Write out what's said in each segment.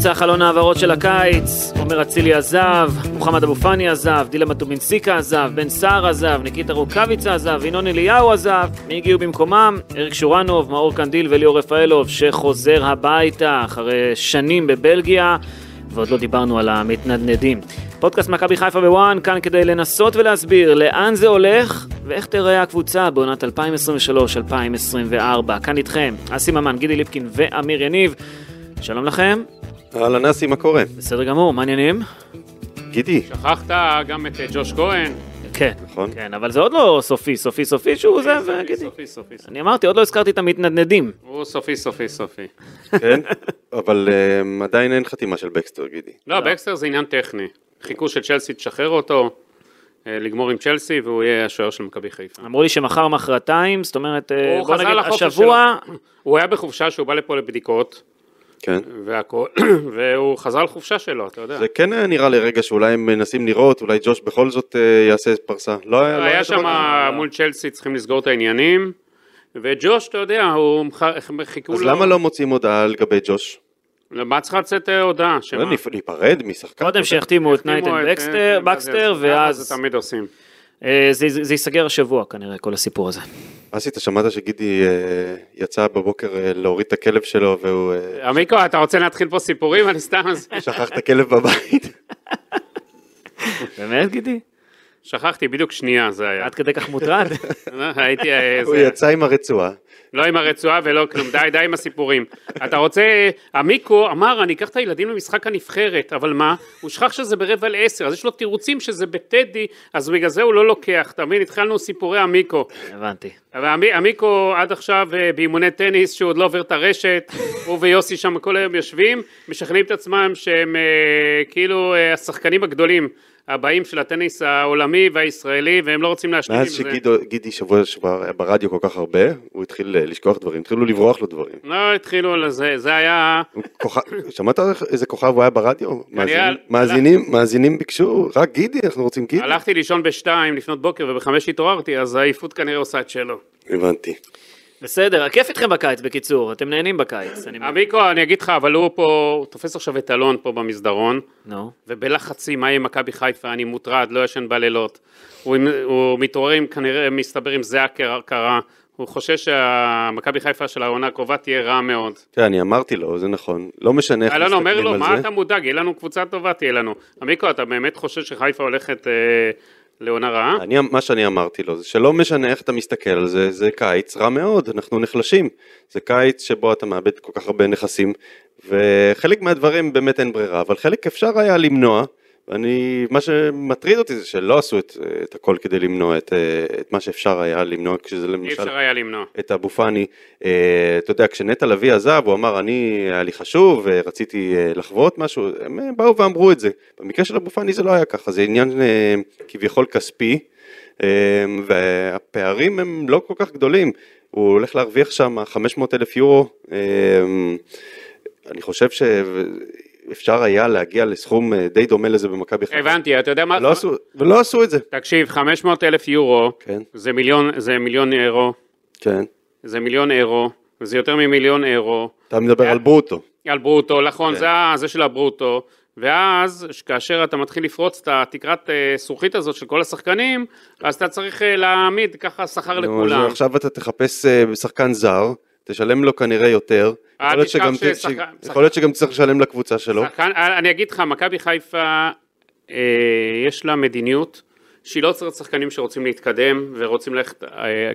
אמצע חלון ההעברות של הקיץ, עומר אצילי עזב, מוחמד אבו פאני עזב, דילן בטובינסיק עזב, בן סער עזב, ניקיטה רוקאביצה עזב, ינון אליהו עזב, מי הגיעו במקומם? אריק שוראנוב, מאור קנדיל וליאור רפאלוב, שחוזר הביתה אחרי שנים בבלגיה, ועוד לא דיברנו על המתנדנדים. פודקאסט מכבי חיפה בוואן, כאן כדי לנסות ולהסביר לאן זה הולך ואיך תראה הקבוצה בעונת 2023-2024. כאן איתכם, אסי ממן, גידי ליפקין ואמיר יניב. שלום לכם. אהלן אסי, מה קורה? בסדר גמור, מה העניינים? גידי. שכחת גם את אה, ג'וש כהן. כן, נכון. כן, אבל זה עוד לא סופי, סופי, סופי שהוא זה, סופי, וגידי. סופי, סופי. סופי. אני אמרתי, עוד לא הזכרתי את המתנדנדים. הוא סופי, סופי, סופי. כן? אבל אממ, עדיין אין חתימה של בקסטר, גידי. לא, בקסטר זה עניין טכני. חיכו שצ'לסי תשחרר אותו, אה, לגמור עם צ'לסי, והוא יהיה השוער של מכבי חיפה. אמרו לי שמחר, מחרתיים, זאת אומרת, אה, הוא בוא חזר נגיד, לחופש השבוע, הוא היה בחופשה שהוא בא לפה לבדיקות, כן. והכל, והוא חזר לחופשה שלו, אתה יודע. זה כן היה נראה לרגע שאולי הם מנסים לראות, אולי ג'וש בכל זאת אה, יעשה פרסה. לא היה... לא היה שם מול צ'לסי צריכים לסגור את העניינים, וג'וש, אתה יודע, הוא מח- חיכו לו... אז למה לא מוצאים הודעה לגבי ג'וש? למה צריכה לצאת אה, הודעה? שמה? לא, נפ- ניפרד משחקן. קודם שיחתימו את נייטן שימו את- בקסטר, אה, בקסטר, זה ואז תמיד עושים. אה, זה זה ייסגר השבוע כנראה, כל הסיפור הזה. אסי, אתה שמעת שגידי אה, יצא בבוקר אה, להוריד את הכלב שלו והוא אה, עמיקו, אתה רוצה להתחיל פה סיפורים? אני סתם... שכח את הכלב בבית? באמת, גידי? שכחתי, בדיוק שנייה זה היה. עד כדי כך מוטרד? הייתי... אה, הוא יצא עם הרצועה. לא עם הרצועה ולא כלום, די, די עם הסיפורים. אתה רוצה... עמיקו אמר, אני אקח את הילדים למשחק הנבחרת, אבל מה? הוא שכח שזה ברבע לעשר, אז יש לו תירוצים שזה בטדי, אז בגלל זה הוא לא לוקח, אתה מבין? התחלנו סיפורי עמיקו. הבנתי. עמיקו עד עכשיו אה, באימוני טניס שהוא עוד לא עובר את הרשת, הוא ויוסי שם כל היום יושבים, משכנעים את עצמם שהם אה, כאילו אה, השחקנים הגדולים הבאים של הטניס העולמי והישראלי והם לא רוצים להשלים עם מאז זה. שגידי שבוע שעבר היה ברדיו כל כך הרבה, הוא התחיל אה, לשכוח דברים, התחילו לברוח לו דברים. לא התחילו לזה, זה היה... שמעת איזה כוכב הוא היה ברדיו? מאזינים- מאזינים, מאזינים ביקשו, רק גידי, אנחנו רוצים גידי. הלכתי לישון בשתיים לפנות בוקר ובחמש התעוררתי, אז העייפות כנראה עושה את שלו. הבנתי. בסדר, כיף איתכם בקיץ, בקיצור, אתם נהנים בקיץ. עמיקו, אני אגיד לך, אבל הוא פה, הוא תופס עכשיו את אלון פה במסדרון, נו. ובלחצים, מה יהיה עם מכבי חיפה, אני מוטרד, לא ישן בלילות. הוא, הוא מתעורר עם, כנראה, מסתבר עם זיעה קר- קרה. הוא חושש שהמכבי חיפה של העונה הקרובה תהיה רע מאוד. כן, אני אמרתי לו, זה נכון. לא משנה איך אלון אומר לו, מסתכלים מה על אתה זה. מודאג? יהיה לנו קבוצה טובה, תהיה לנו. עמיקו, אתה באמת חושב שחיפה הולכת אה, לעונה רעה? אני, מה שאני אמרתי לו זה שלא משנה איך אתה מסתכל על זה, זה קיץ רע מאוד, אנחנו נחלשים. זה קיץ שבו אתה מאבד כל כך הרבה נכסים, וחלק מהדברים באמת אין ברירה, אבל חלק אפשר היה למנוע, ואני, מה שמטריד אותי זה שלא עשו את, את הכל כדי למנוע את, את מה שאפשר היה למנוע, כשזה אי למשל... אפשר היה למנוע. את אבו פאני, אה, אתה יודע, כשנטע לביא עזב, הוא אמר, אני, היה לי חשוב, רציתי אה, לחוות משהו, הם אה, באו ואמרו את זה. במקרה של אבו פאני זה לא היה ככה, זה עניין כביכול כספי, והפערים הם לא כל כך גדולים. הוא הולך להרוויח שם 500 אלף יורו, אני חושב שאפשר היה להגיע לסכום אה, די דומה לזה במכבי חיפה. הבנתי, אתה יודע מה? לא עשו, ולא עשו את זה. תקשיב, 500 אלף יורו, כן. זה מיליון, זה מיליון אירו, כן. זה מיליון אירו, זה יותר ממיליון אירו, אתה מדבר על ברוטו. על ברוטו, נכון, כן. זה, זה של הברוטו, ואז כאשר אתה מתחיל לפרוץ את התקרת אה, זכוכית הזאת של כל השחקנים, אז אתה צריך אה, להעמיד ככה שכר לכולם. עכשיו אתה תחפש אה, שחקן זר, תשלם לו כנראה יותר. אה, יכול להיות שגם ת- ששחקן- ש- יכול להיות שגם תצטרך לשלם לקבוצה שלו. שחקן, אה, אני אגיד לך, מכבי חיפה, אה, יש לה מדיניות שהיא לא צריכה שחקנים שרוצים להתקדם ורוצים ללכת אה,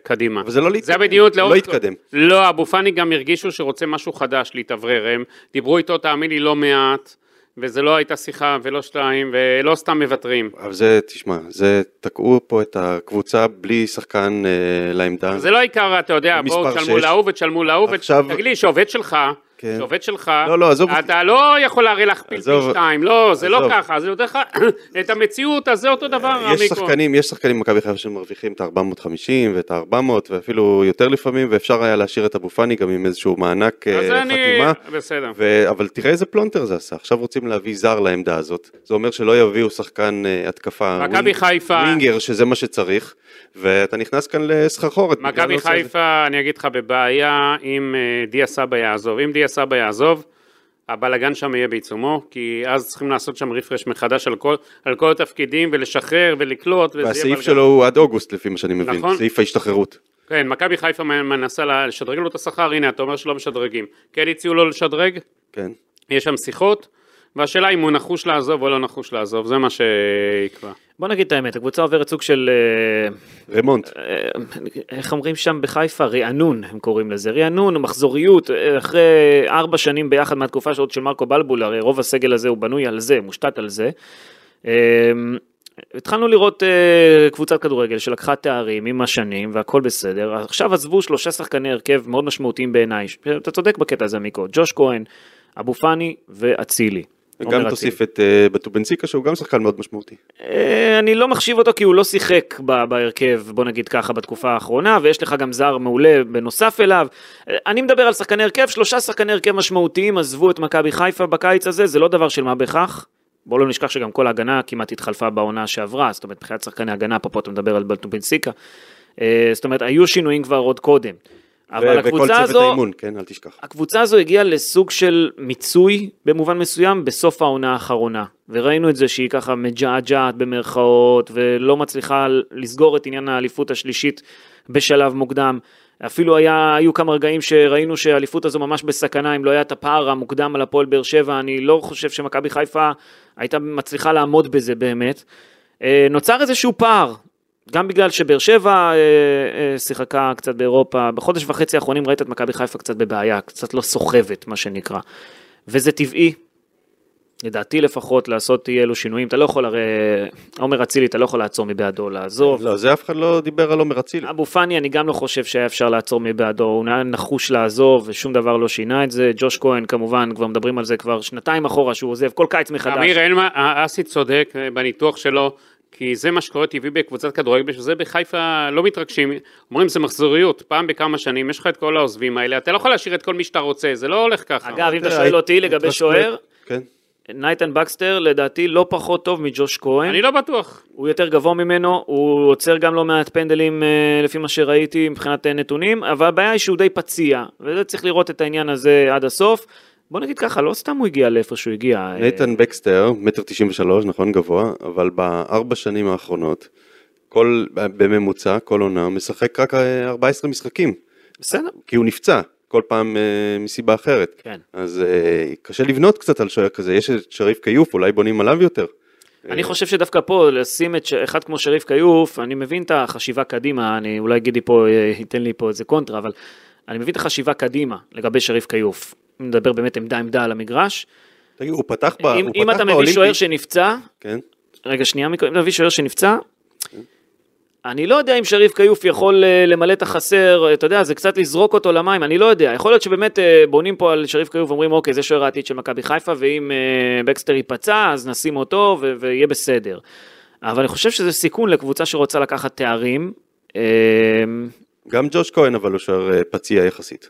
קדימה. אבל זה לא זה להתקדם. המדיניות לא לאורך... התקדם. לא, אבו פאני גם הרגישו שרוצה משהו חדש להתאוורר, הם דיברו איתו, תאמין לי, לא מעט, וזה לא הייתה שיחה ולא שתיים, ולא סתם מוותרים. אבל זה, תשמע, זה תקעו פה את הקבוצה בלי שחקן אה, לעמדה. זה לא העיקר, אתה יודע, בואו תשלמו. להוא ותשלמו להוא, עכשיו- ותגיד לי, שעובד שלך כן. שעובד שלך, לא, לא, עזוב אותי. אתה לא יכול להראה להכפיל פי. שתיים, לא, זה לא עזוב. ככה, זה יותר לך, את המציאות, אז זה אותו דבר, יש המיקרו. שחקנים, יש שחקנים במכבי חיפה שמרוויחים את ה-450 ואת ה-400 ואפילו יותר לפעמים, ואפשר היה להשאיר את אבו פאני גם עם איזשהו מענק אה, אני, חתימה. בסדר. ו... אבל תראה איזה פלונטר זה עשה, עכשיו רוצים להביא זר לעמדה הזאת, זה אומר שלא יביאו שחקן אה, התקפה, מכבי חיפה. winger שזה מה שצריך, ואתה נכנס כאן לסחרחורת. מכבי. חיפה, אני אגיד לך, בבעיה אם אה, דיה סבא יעזוב. אם דיה סבא יעזוב, הבלגן שם יהיה בעיצומו, כי אז צריכים לעשות שם refresh מחדש על כל, על כל התפקידים ולשחרר ולקלוט, והסעיף. שלו הוא עד אוגוסט לפי מה שאני מבין, נכון. סעיף ההשתחררות. כן, מכבי חיפה מנסה לשדרג לו את השכר, הנה, אתה אומר שלא משדרגים. כן הציעו לו לשדרג, כן. יש שם שיחות, והשאלה אם הוא נחוש לעזוב או לא נחוש לעזוב, זה מה שיקבע. בוא נגיד את האמת, הקבוצה עוברת סוג של, אה, רמונט. אה, איך אומרים שם בחיפה? רענון, הם קוראים לזה. רענון, מחזוריות, אה, אחרי ארבע שנים ביחד מהתקופה שעוד של מרקו בלבול, הרי רוב הסגל הזה הוא בנוי על זה, מושתת על זה. אה, התחלנו לראות קבוצת כדורגל שלקחה תארים עם השנים והכל בסדר, עכשיו עזבו שלושה שחקני הרכב מאוד משמעותיים בעיניי, אתה צודק בקטע הזה מיקו, ג'וש כהן, אבו פאני ואצילי. עומר גם אצילי. תוסיף את אה, בטובנציקה שהוא גם שחקן מאוד משמעותי. אה, אני לא מחשיב אותו כי הוא לא שיחק בהרכב, בוא נגיד ככה, בתקופה האחרונה, ויש לך גם זר מעולה בנוסף אליו. אה, אני מדבר על שחקני הרכב, שלושה שחקני הרכב משמעותיים עזבו את מכבי חיפה בקיץ הזה, זה לא דבר של מה בכך. בואו לא נשכח שגם כל ההגנה כמעט התחלפה בעונה שעברה, זאת אומרת, מבחינת שחקני הגנה, פה אתה מדבר על בלטובינסיקה. אה, זאת אומרת, היו שינויים כבר עוד קודם. אבל הקבוצה הזו, האימון, כן, אל תשכח. הקבוצה הזו הגיעה לסוג של מיצוי במובן מסוים בסוף העונה האחרונה. וראינו את זה שהיא ככה מג'עג'עת במרכאות, ולא מצליחה לסגור את עניין האליפות השלישית בשלב מוקדם. אפילו היה, היו כמה רגעים שראינו שהאליפות הזו ממש בסכנה, אם לא היה את הפער המוקדם על הפועל באר שבע, אני לא חושב שמכבי חיפה הייתה מצליחה לעמוד בזה באמת. אה, נוצר איזשהו פער, גם בגלל שבאר שבע אה, אה, שיחקה קצת באירופה, בחודש וחצי האחרונים ראית את מכבי חיפה קצת בבעיה, קצת לא סוחבת, מה שנקרא. וזה טבעי, לדעתי לפחות, לעשות אי אלו שינויים. אתה לא יכול הרי, עומר אצילי, אתה לא יכול לעצור מבעדו לעזוב. לא, זה אף אחד לא דיבר על עומר אצילי. אבו פאני, אני גם לא חושב שהיה אפשר לעצור מבעדו, הוא היה נחוש לעזוב, ושום דבר לא שינה את זה. ג'וש כהן, כמובן, כבר מדברים על זה כבר שנתיים אחורה, שהוא עוזב כל קיץ מחדש. אמיר, אין מה, אסי צודק אה, בניתוח שלו, כי זה מה שקורה טבעי בקבוצת כדורגל, בשביל זה בחיפה לא מתרגשים, אומרים זה מחזוריות, פעם בכמה שנים, יש לך את כל העוזבים האלה, אתה לא יכול להשאיר את כל מי שאתה רוצה, זה לא הולך ככה. אגב, אם אתה תראה, שואל אותי לגבי שוער, כן. נייתן בקסטר לדעתי לא פחות טוב מג'וש כהן. אני לא בטוח. הוא יותר גבוה ממנו, הוא עוצר גם לא מעט פנדלים אה, לפי מה שראיתי מבחינת אה, נתונים, אבל הבעיה היא שהוא די פציע, וזה צריך לראות את העניין הזה עד הסוף. בוא נגיד ככה, לא סתם הוא הגיע לאיפה שהוא הגיע. אה, נייתן בקסטר, מטר תשעים ושלוש, נכון גבוה, אבל בארבע שנים האחרונות, כל, בממוצע, כל עונה, משחק רק אה, 14 משחקים, בסדר, כי הוא נפצע, כל פעם אה, מסיבה אחרת. כן. אז אה, קשה לבנות קצת על שוער כזה, יש את שריף כיוף, אולי בונים עליו יותר. אני חושב שדווקא פה, לשים את ש- אחד כמו שריף כיוף, אני מבין את החשיבה קדימה, אני אולי גידי פה, אה, ייתן לי פה איזה קונטרה, אבל אני מבין את החשיבה קדימה לגבי שריף כיוף. נדבר באמת עמדה עמדה על המגרש. תגיד, הוא פתח ב- אם, הוא אם פתח אתה מביא באולימפי- שוער שנפצע, כן. רגע שנייה, אם אתה מביא שוער שנפצע, אני לא יודע אם שריף כיוף יכול אה, למלא את החסר, אתה יודע, זה קצת לזרוק אותו למים, אני לא יודע. יכול להיות שבאמת אה, בונים פה על שריף כיוף ואומרים, אוקיי, זה שוער העתיד של מכבי חיפה, ואם אה, בקסטר ייפצע, אז נשים אותו ו- ויהיה בסדר. אבל אני חושב שזה סיכון לקבוצה שרוצה לקחת תארים. גם ג'וש כהן, אבל הוא שוער אה, פציע יחסית.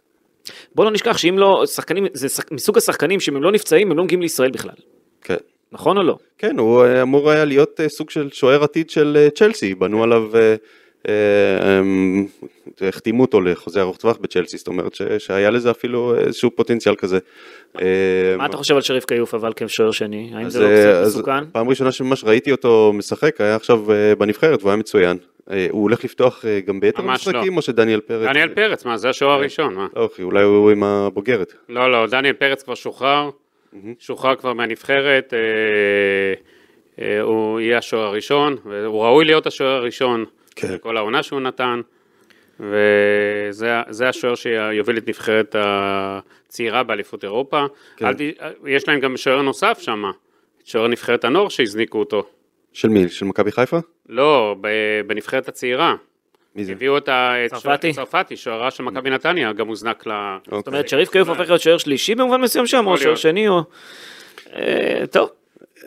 בוא לא נשכח שאם לא, שחקנים, זה שח- מסוג השחקנים שאם הם לא נפצעים, הם לא מגיעים לישראל בכלל. כן. נכון או לא? כן, הוא אה, אמור היה להיות אה, סוג של שוער עתיד של צ'לסי, בנו עליו, אה, אה, אמ, החתימו אותו לחוזה ארוך טווח בצ'לסי, זאת אומרת ש- שהיה לזה אפילו איזשהו פוטנציאל כזה. מה אתה חושב על שריף כיוף אבל כשוער שני? האם אז, זה לא מסוכן? פעם ראשונה שממש ראיתי אותו משחק, היה עכשיו בנבחרת והוא היה מצוין. אה, הוא הולך לפתוח אה, גם ביתר ממש לא. המשחקים או שדניאל פרץ? דניאל פרץ, מה, זה השוער הראשון, מה? אחי, אולי הוא עם הבוגרת. לא, לא, דניאל פרץ כבר שוחרר, שוחרר כבר מהנבחרת, אה, אה, הוא יהיה השוער הראשון, והוא ראוי להיות השוער הראשון, כן. כל העונה שהוא נתן, וזה זה השוער שיוביל את נבחרת הצעירה באליפות אירופה. כן. ת, יש להם גם שוער נוסף שם, שוער נבחרת הנוער שהזניקו אותו. של מי? של מכבי חיפה? לא, ב- בנבחרת הצעירה. מי זה? הביאו את ה- את צרפתי? צרפתי, שוערה של מכבי נתניה, גם הוזנק ל... זאת אומרת, שריף קיוף הופך להיות שוער שלישי במובן מסוים שם, או שוער. שני, או... אה, טוב,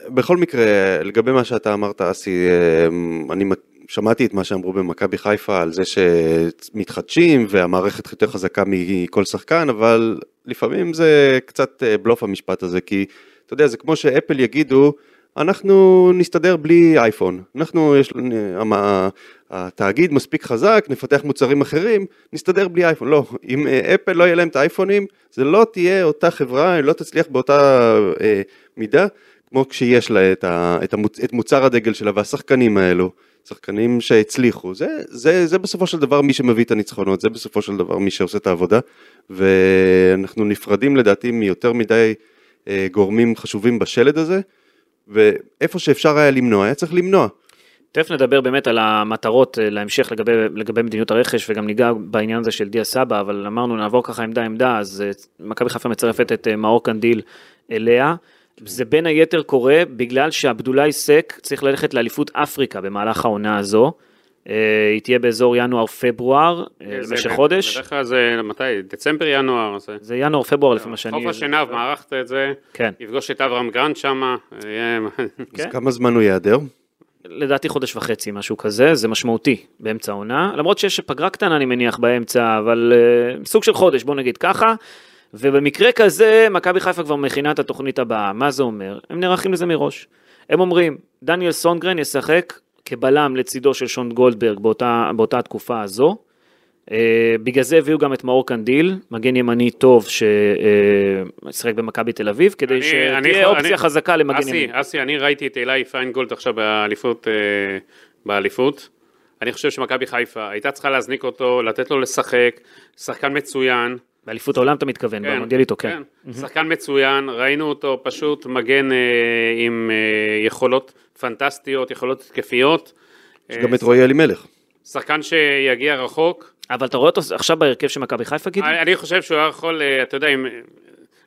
בכל מקרה, לגבי מה שאתה אמרת, אסי, אה, אני שמעתי את מה שאמרו במכבי חיפה על זה שמתחדשים והמערכת יותר חזקה מכל שחקן, אבל לפעמים זה קצת אה, בלוף המשפט הזה, כי אתה יודע, זה כמו שאפל יגידו, אנחנו נסתדר בלי אייפון, אנחנו, יש לנו, המ- התאגיד מספיק חזק, נפתח מוצרים אחרים, נסתדר בלי אייפון. לא, אם אה, אפל לא יהיה להם את האייפונים, זה לא תהיה אותה חברה, היא לא תצליח באותה אה, מידה, כמו כשיש לה את, ה, את, המוצ, את מוצר הדגל שלה והשחקנים האלו, שחקנים שהצליחו, זה, זה, זה בסופו של דבר מי שמביא את הניצחונות, זה בסופו של דבר מי שעושה את העבודה, ואנחנו נפרדים לדעתי מיותר מדי אה, גורמים חשובים בשלד הזה, ואיפה שאפשר היה למנוע, היה צריך למנוע. תכף נדבר באמת על המטרות אה, להמשך לגבי, לגבי מדיניות הרכש וגם ניגע בעניין הזה של דיה סבא, אבל אמרנו נעבור ככה עמדה עמדה, אז אה, מכבי חיפה מצרפת את אה, מאור קנדיל אליה. זה בין היתר קורה בגלל שעבדולאי סק צריך ללכת לאליפות אפריקה במהלך העונה הזו. אה, היא תהיה באזור ינואר-פברואר, אה, זה- במשך חודש. בדרך כלל זה, מתי? דצמבר, ינואר. זה... זה ינואר-פברואר לפי מה שאני... חוף השנהב, מערכת את זה, כן. יפגוש את אברם גרנט שם, יהיה- אז כן. כמה זמן הוא ייעדר? לדעתי חודש וחצי, משהו כזה, זה משמעותי באמצע העונה, למרות שיש פגרה קטנה אני מניח באמצע, אבל אה, סוג של חודש, בוא נגיד ככה, ובמקרה כזה, מכבי חיפה כבר מכינה את התוכנית הבאה, מה זה אומר? הם נערכים לזה מראש. הם אומרים, דניאל סונדגרן ישחק כבלם לצידו של שון גולדברג באותה, באותה התקופה הזו, אה, בגלל זה הביאו גם את מאור קנדיל, מגן ימני טוב ששיחק במכבי תל אביב, כדי אני- שתהיה אופציה אני- חזקה למגן אסי, ימני. אסי, אני ראיתי את אילי פיינגולד עכשיו באליפות, אה, באליפות. אני חושב שמכבי חיפה הייתה צריכה להזניק אותו, לתת לו לשחק, שחקן מצוין. באליפות העולם אתה מתכוון, במונדיאליטו, כן. שחקן מצוין, ראינו אותו פשוט מגן אה, עם אה, יכולות פנטסטיות, יכולות התקפיות. יש אה, גם את רועי אלימלך. שחקן שיגיע רחוק. אבל אתה רואה אותו עכשיו בהרכב של מכבי חיפה, גידי? אני אני חושב שהוא היה יכול, אה, אתה יודע, אם...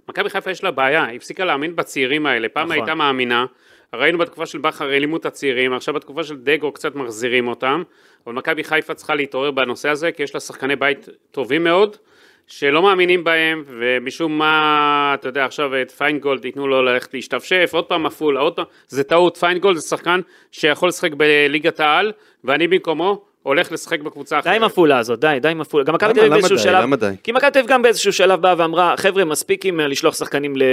מכבי חיפה יש לה בעיה, היא הפסיקה להאמין בצעירים האלה, פעם נכון. הייתה מאמינה, ראינו בתקופה של בכר העלימו את הצעירים, עכשיו בתקופה של דגו קצת מחזירים אותם, אבל מכבי חיפה צריכה להתעורר בנושא הזה, כי יש לה שחקני בית טובים מאוד, שלא מאמינים בהם, ומשום מה, אתה יודע, עכשיו את פיינגולד ייתנו לו ללכת להשתפשף, עוד פעם עפולה, עוד פעם, זה טעות, פיינגולד זה שחקן שיכול לשחק בליגת העל, ואני במקומו הולך לשחק בקבוצה אחרת. די עם עפולה הזאת, די, די עם עפולה. גם מכבי תל אביב באיזשהו די? שלב, למה די? כי מכבי תל אביב גם באיזשהו שלב באה ואמרה, חבר'ה, מספיק עם אה, לשלוח שחקנים ל... אה,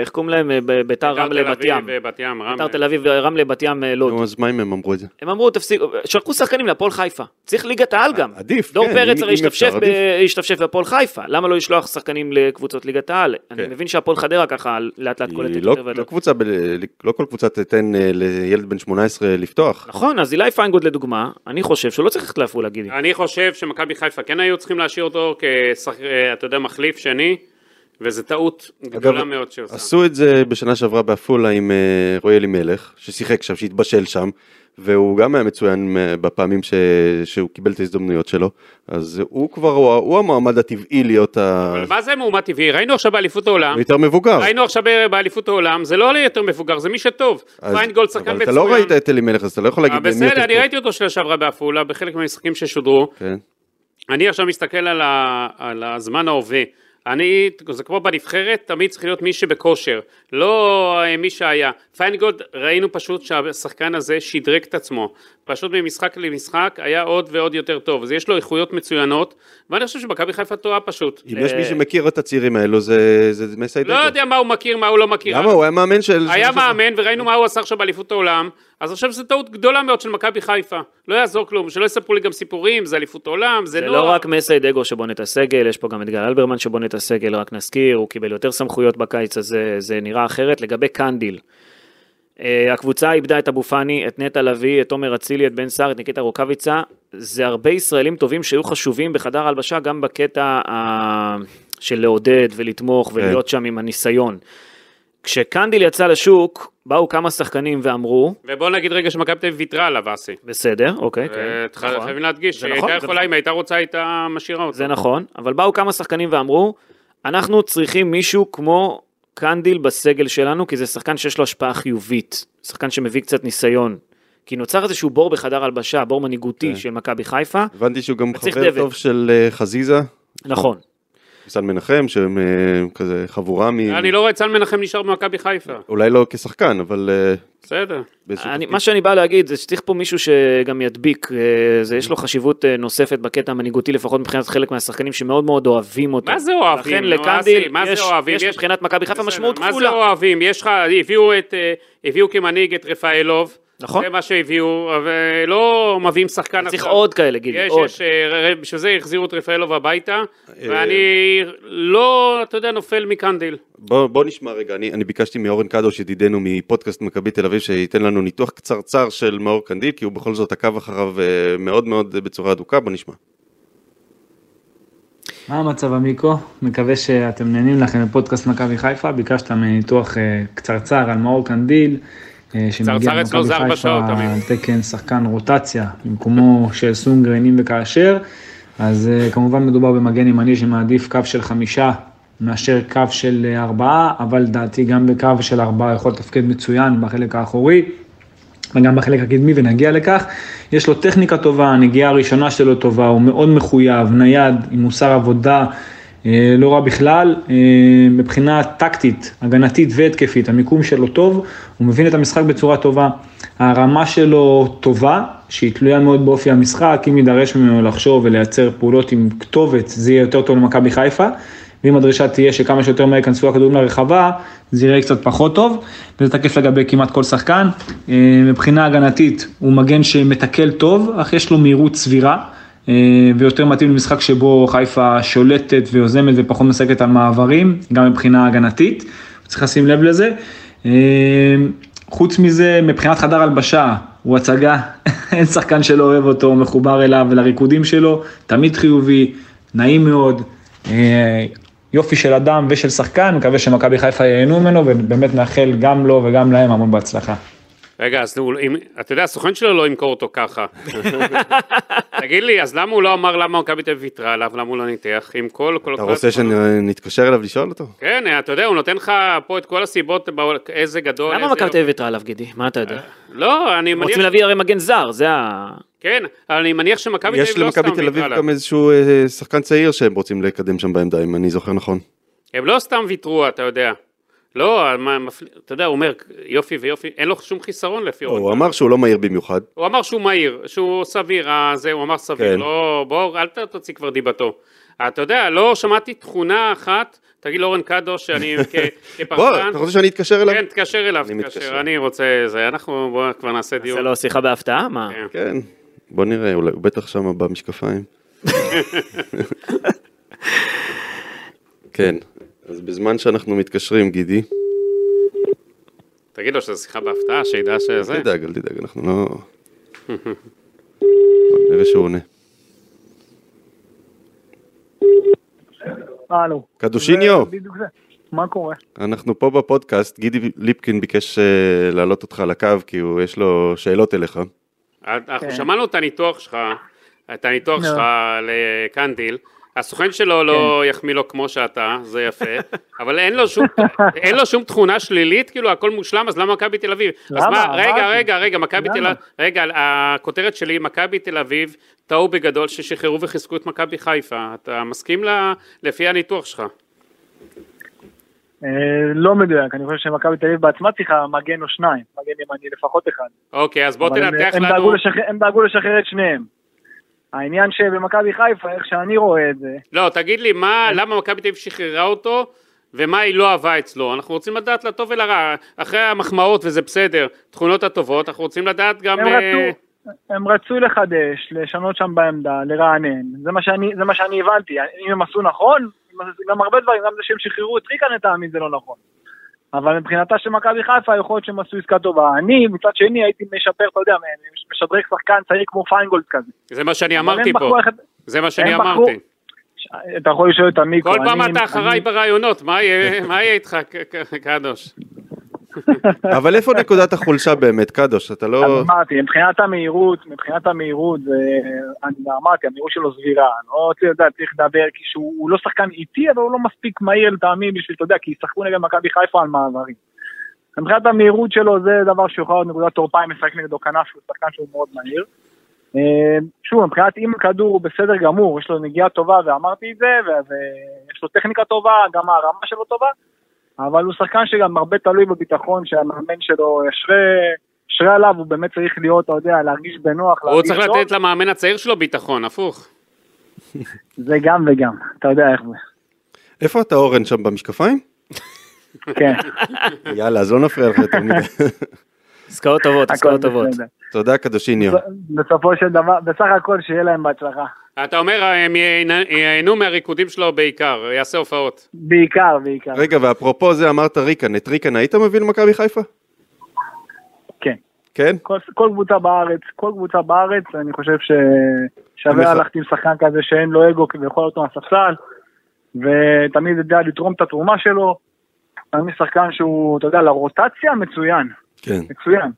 איך קוראים להם? אה, ביתר רמלה תל בת ים. ביתר תל אביב, רמלה בת ים, אה, לוד. אז מה אם הם אמרו את זה? הם אמרו, תפסיקו, שלחו שחקנים להפועל חיפה. צריך ליגת העל גם. עדיף, דור כן, פרץ אם- הרי השתפשף בהפועל חיפה. למה לא לשלוח שחקנים לקבוצות ליגת העל? אני כן. מבין שהפועל חדרה ככה לאט לאט קולטת לא- יותר ויותר. לא קבוצה, ב- לא כל קבוצה תיתן אה, לילד בן 18 לפתוח. נכון, אז אילי פיינגולד לדוגמה, אני חושב שהוא לא צריך ללכת לעפולה, גידי. אני חושב שמכבי חיפה כן היו צריכים להשאיר אותו כשחק... אה, אתה יודע, מחליף שני, וזו טעות גדולה מאוד שעושה. עשו את זה בשנה שעברה בעפולה עם אה, רועי אלימלך, ששיחק שם, שהתבשל שם, והוא גם היה מצוין אה, בפעמים ש... שהוא קיבל את ההזדמנויות שלו, אז הוא כבר, הוא, הוא המועמד הטבעי להיות ה... אבל מה זה מועמד טבעי? ראינו עכשיו באליפות העולם, יותר מבוגר. ראינו עכשיו באליפות העולם, זה לא יותר מבוגר, זה מי שטוב. אז- פיינגולד שחקן אבל מצוין. אתה לא ראית את אלימלך, אז אתה לא יכול אה, להגיד מי יותר בסדר, אני. ראיתי אותו שנה שעברה בעפולה, בחלק מהמשחקים ששודרו. כן. אני עכשיו מסתכל על, ה, על הזמן ההווה. אני, זה כמו בנבחרת, תמיד צריך להיות מי שבכושר, לא אה, מי שהיה. פיינגולד, ראינו פשוט שהשחקן הזה שדרג את עצמו. פשוט ממשחק למשחק היה עוד ועוד יותר טוב. אז יש לו איכויות מצוינות, ואני חושב שמכבי חיפה טועה פשוט. אם יש מי שמכיר את הצעירים האלו, זה זה מסיידגו. לא יודע מה הוא מכיר, מה הוא לא מכיר. למה? הוא היה מאמן של... היה מאמן וראינו מה הוא עשה עכשיו באליפות העולם, אז עכשיו זו טעות גדולה מאוד של מכבי חיפה. לא יעזור כלום, שלא יספרו לי גם סיפורים, זה אליפות העולם, זה זה לא... רק מסיידגו שבונה את הסגל, יש פה גם את גל אלברמן שבונה את הסגל, רק נזכיר, הוא קיבל יותר סמכויות בקיץ הזה, זה נראה אחרת. לגבי קנדיל, אה, הקבוצה איבדה את אבו פאני, את נטע לביא, את עומר אצילי, את בן סער, את ניקיטה רוקאביצה, זה הרבה ישראלים טובים שהיו חשובים בחדר ההלבשה, גם בקטע ה... של לעודד ולתמוך ולהיות שם עם הניסיון. כשקנדיל יצא לשוק, באו כמה שחקנים ואמרו, ובוא נגיד רגע שמכבי תל אביב ויתרה עליו, אסי. בסדר, אוקיי, כן, אה, צריך- נכון. חייבים להדגיש, זה שהיא נכון, הייתה יכולה, אם הייתה רוצה, הייתה משאירה אותו. זה נכון, אבל באו כמה שחקנים ואמרו, אנחנו צריכים מישהו כמו קנדיל בסגל שלנו, כי זה שחקן שיש לו השפעה חיובית, שחקן שמביא קצת ניסיון. כי נוצר איזשהו בור בחדר הלבשה, בור מנהיגותי כן. של מכבי חיפה. הבנתי שהוא גם חבר דבק. טוב של אה, חזיזה, נכון. סן מנחם, שהם אה, כזה חבורה מ... אני לא רואה את סל מנחם נשאר במכבי חיפה. אולי לא כשחקן, אבל אה, בסדר. אני. מה שאני בא להגיד זה שצריך פה מישהו שגם ידביק, אה, זה יש לו חשיבות נוספת בקטע המנהיגותי לפחות מבחינת חלק מהשחקנים שמאוד מאוד אוהבים אותו. מה זה אוהבים? לכן לקנדיל אסי, מה זה יש, אוהבים? יש יש- מבחינת מכבי חיפה משמעות מה זה כפולה. אוהבים? יש לך, הביאו את, הביאו כמנהיג את רפאלוב. נכון. זה מה שהביאו, ולא מביאים שחקן צריך עוד כאלה, גילי, יש, עוד. יש, אה, בשביל זה החזירו את רפאלוב הביתה, אה, ואני לא, אתה יודע, נופל מקנדיל. בוא, בוא נשמע רגע, אני, אני ביקשתי מאורן קדוש ידידנו מפודקאסט מכבי תל אביב שייתן לנו ניתוח קצרצר של מאור קנדיל, כי הוא בכל זאת עקב אחריו אה, מאוד מאוד בצורה אדוקה, בוא נשמע. מה המצב עמיקו? מקווה שאתם נהנים לכם בפודקאסט מכבי חיפה. ביקשת מניתוח קצרצר על מאור קנדיל, שמגיע אצלו זה ארבע שעות, על. תקן שחקן רוטציה, במקומו של סונגרן אם וכאשר. אז אה, כמובן מדובר במגן ימני שמעדיף קו של חמישה מאשר קו של אה, ארבעה, אבל לדעתי גם בקו של ארבעה יכול לתפקד מצוין בחלק האחורי. וגם בחלק הקדמי ונגיע לכך. יש לו טכניקה טובה, הנגיעה הראשונה שלו טובה, הוא מאוד מחויב, נייד, עם מוסר עבודה, אה, לא רע בכלל. אה, מבחינה טקטית, הגנתית והתקפית, המיקום שלו טוב, הוא מבין את המשחק בצורה טובה. הרמה שלו טובה, שהיא תלויה מאוד באופי המשחק, אם יידרש ממנו לחשוב ולייצר פעולות עם כתובת, זה יהיה יותר טוב למכבי חיפה. ואם הדרישה תהיה שכמה שיותר מהר ייכנסו הכדורים לרחבה, זה יראה קצת פחות טוב, וזה תקף לגבי כמעט כל שחקן. אה, מבחינה הגנתית, הוא מגן שמתקל טוב, אך יש לו מהירות סבירה, אה, ויותר מתאים למשחק שבו חיפה שולטת ויוזמת ופחות משחקת על מעברים, גם מבחינה הגנתית, צריך לשים לב לזה. אה, חוץ מזה, מבחינת חדר הלבשה, הוא הצגה, אין שחקן שלא אוהב אותו, מחובר אליו ולריקודים שלו, תמיד חיובי, נעים מאוד. אה, יופי של אדם ושל שחקן, מקווה שמכבי חיפה ייהנו ממנו, ובאמת מאחל גם לו וגם להם המון בהצלחה. רגע, אז הוא- אם- אתה יודע, הסוכן שלו לא ימכור אותו ככה. תגיד לי, אז למה הוא לא אמר למה מכבי תל אביב ויתרה עליו, למה הוא לא ניתח? עם כל... כל אתה כל רוצה. שנתקשר אליו לשאול אותו? כן, אתה יודע, הוא נותן לך פה את כל הסיבות, איזה גדול, למה מכבי. תל אביב ויתרה עליו, גידי? מה אתה יודע? לא, אני מניח... רוצים להביא הרי מגן זר, זה ה... כן, אבל אני מניח שמכבי תל יש אביב לא סתם למכבי תל אביב ויתרה עליו. גם איזשהו אה, שחקן צעיר שהם רוצים לקדם שם בעמדה, אם אני זוכר נכון. הם לא סתם ויתרו, אתה יודע. לא, מה, מפל... אתה יודע, הוא אומר, יופי ויופי, אין לו שום חיסרון לפי לא, אורן. הוא אמר שהוא לא מהיר במיוחד. הוא אמר שהוא מהיר, שהוא סביר, אה, זה, הוא אמר סביר, כן. לא, בוא, אל תוציא כבר דיבתו. אתה יודע, לא שמעתי תכונה אחת, תגיד לאורן קדוש שאני כ- בוא, אתה רוצה שאני אתקשר אליו? כן, תתקשר אליו, אני תתקשר, מתקשר. אני רוצה, זה, אנחנו, בוא כבר נעשה זה דיון. לא שיחה בהפתעה? מה? כן. כן, בוא נראה, אולי הוא בטח שם במשקפיים. כן, אז בזמן שאנחנו מתקשרים, גידי, תגיד לו שזו שיחה בהפתעה, שידע שזה. אל תדאג, אל תדאג, אנחנו לא... נראה שהוא עונה. הלו. קדושיניו. מה קורה? אנחנו פה בפודקאסט, גידי ליפקין ביקש אה, להעלות אותך על הקו, כי הוא- יש לו שאלות אליך. אנחנו כן. שמענו את הניתוח שלך, את הניתוח. שלך לקנדיל. הסוכן שלו לא כן. יחמיא לו כמו שאתה, זה יפה, אבל אין לו שום, אין לו שום תכונה שלילית, כאילו הכל מושלם, אז למה מכבי תל אביב? אז למה? מה, רגע. רגע, רגע, מכבי תל? אביב, רגע, הכותרת שלי, מכבי תל אביב טעו בגדול ששחררו וחיזקו את מכבי חיפה. אתה מסכים לפי הניתוח שלך? אה, לא מדויק, אני חושב שמכבי תל אביב בעצמה צריכה מגן או שניים, מגן ימני לפחות אחד. אוקיי, אז בוא תנתח לנו, הם דאגו לשחרר את שניהם. העניין שבמכבי חיפה, איך שאני רואה את זה, לא, תגיד לי, מה, למה מכבי תל אביב שחררה אותו, ומה היא לא אהבה אצלו? אנחנו רוצים לדעת לטוב ולרע, אחרי המחמאות וזה בסדר, תכונות הטובות, אנחנו רוצים לדעת גם... הם אה, רצו, הם רצו לחדש, לשנות שם בעמדה, לרענן, זה מה שאני, זה מה שאני הבנתי, אם הם עשו נכון, גם הרבה דברים, גם זה שהם שחררו את ריקן לטעמי זה לא נכון. אבל מבחינתה של מכבי חיפה יכול להיות שהם עשו עסקה טובה. אני מצד שני הייתי משפר, אתה יודע, משדרג שחקן צעיר כמו פיינגולד כזה. זה מה שאני אמרתי פה, איך- זה מה שאני בחרו- אמרתי. אתה יכול לשאול את המיקרו. כל פעם אתה אחריי ברעיונות, מה יהיה איתך, קדוש? אבל איפה נקודת החולשה באמת, קדוש? אתה לא... אמרתי, מבחינת המהירות, מבחינת המהירות, אני אמרתי, המהירות שלו סבירה, לא צריך לדבר, הוא לא שחקן איטי, אבל הוא לא מספיק מהיר לטעמי בשביל, אתה יודע, כי ישחקו נגד מכבי חיפה על מעברים. מבחינת המהירות שלו זה דבר שיכול להיות נקודת תורפה אם משחק נגדו כנף שהוא שחקן שהוא מאוד מהיר. אה, שוב, מבחינת אם הכדור הוא בסדר גמור, יש לו נגיעה טובה ואמרתי את זה, ויש לו טכניקה טובה, גם הרמה שלו טובה, אבל הוא שחקן שגם הרבה תלוי בביטחון שהמאמן שלו ישרה, ישרה עליו, הוא באמת צריך להיות, אתה יודע, להרגיש בנוח, הוא צריך טוב. לתת למאמן הצעיר שלו ביטחון, הפוך. זה גם וגם, אתה יודע איך זה. איפה אתה אורן שם במשקפיים? כן, יאללה, אז לא נפריע לך יותר מדי. עסקאות טובות, עסקאות טובות. תודה קדושיניו. בסופו של דבר, בסך הכל שיהיה להם בהצלחה. אתה אומר, הם ייהנו מהריקודים שלו בעיקר, יעשה הופעות. בעיקר, בעיקר. רגע, ואפרופו זה אמרת ריקן, את ריקן היית מביא למכבי חיפה? כן. כן? כל, כל קבוצה בארץ, כל קבוצה בארץ, אני חושב ששווה ללכת עם שחקן כזה שאין לו אגו ויכול להיות מהספסל, ותמיד יודע לתרום את התרומה שלו. אני שחקן שהוא, אתה יודע, לרוטציה מצוין, כן. מצוין,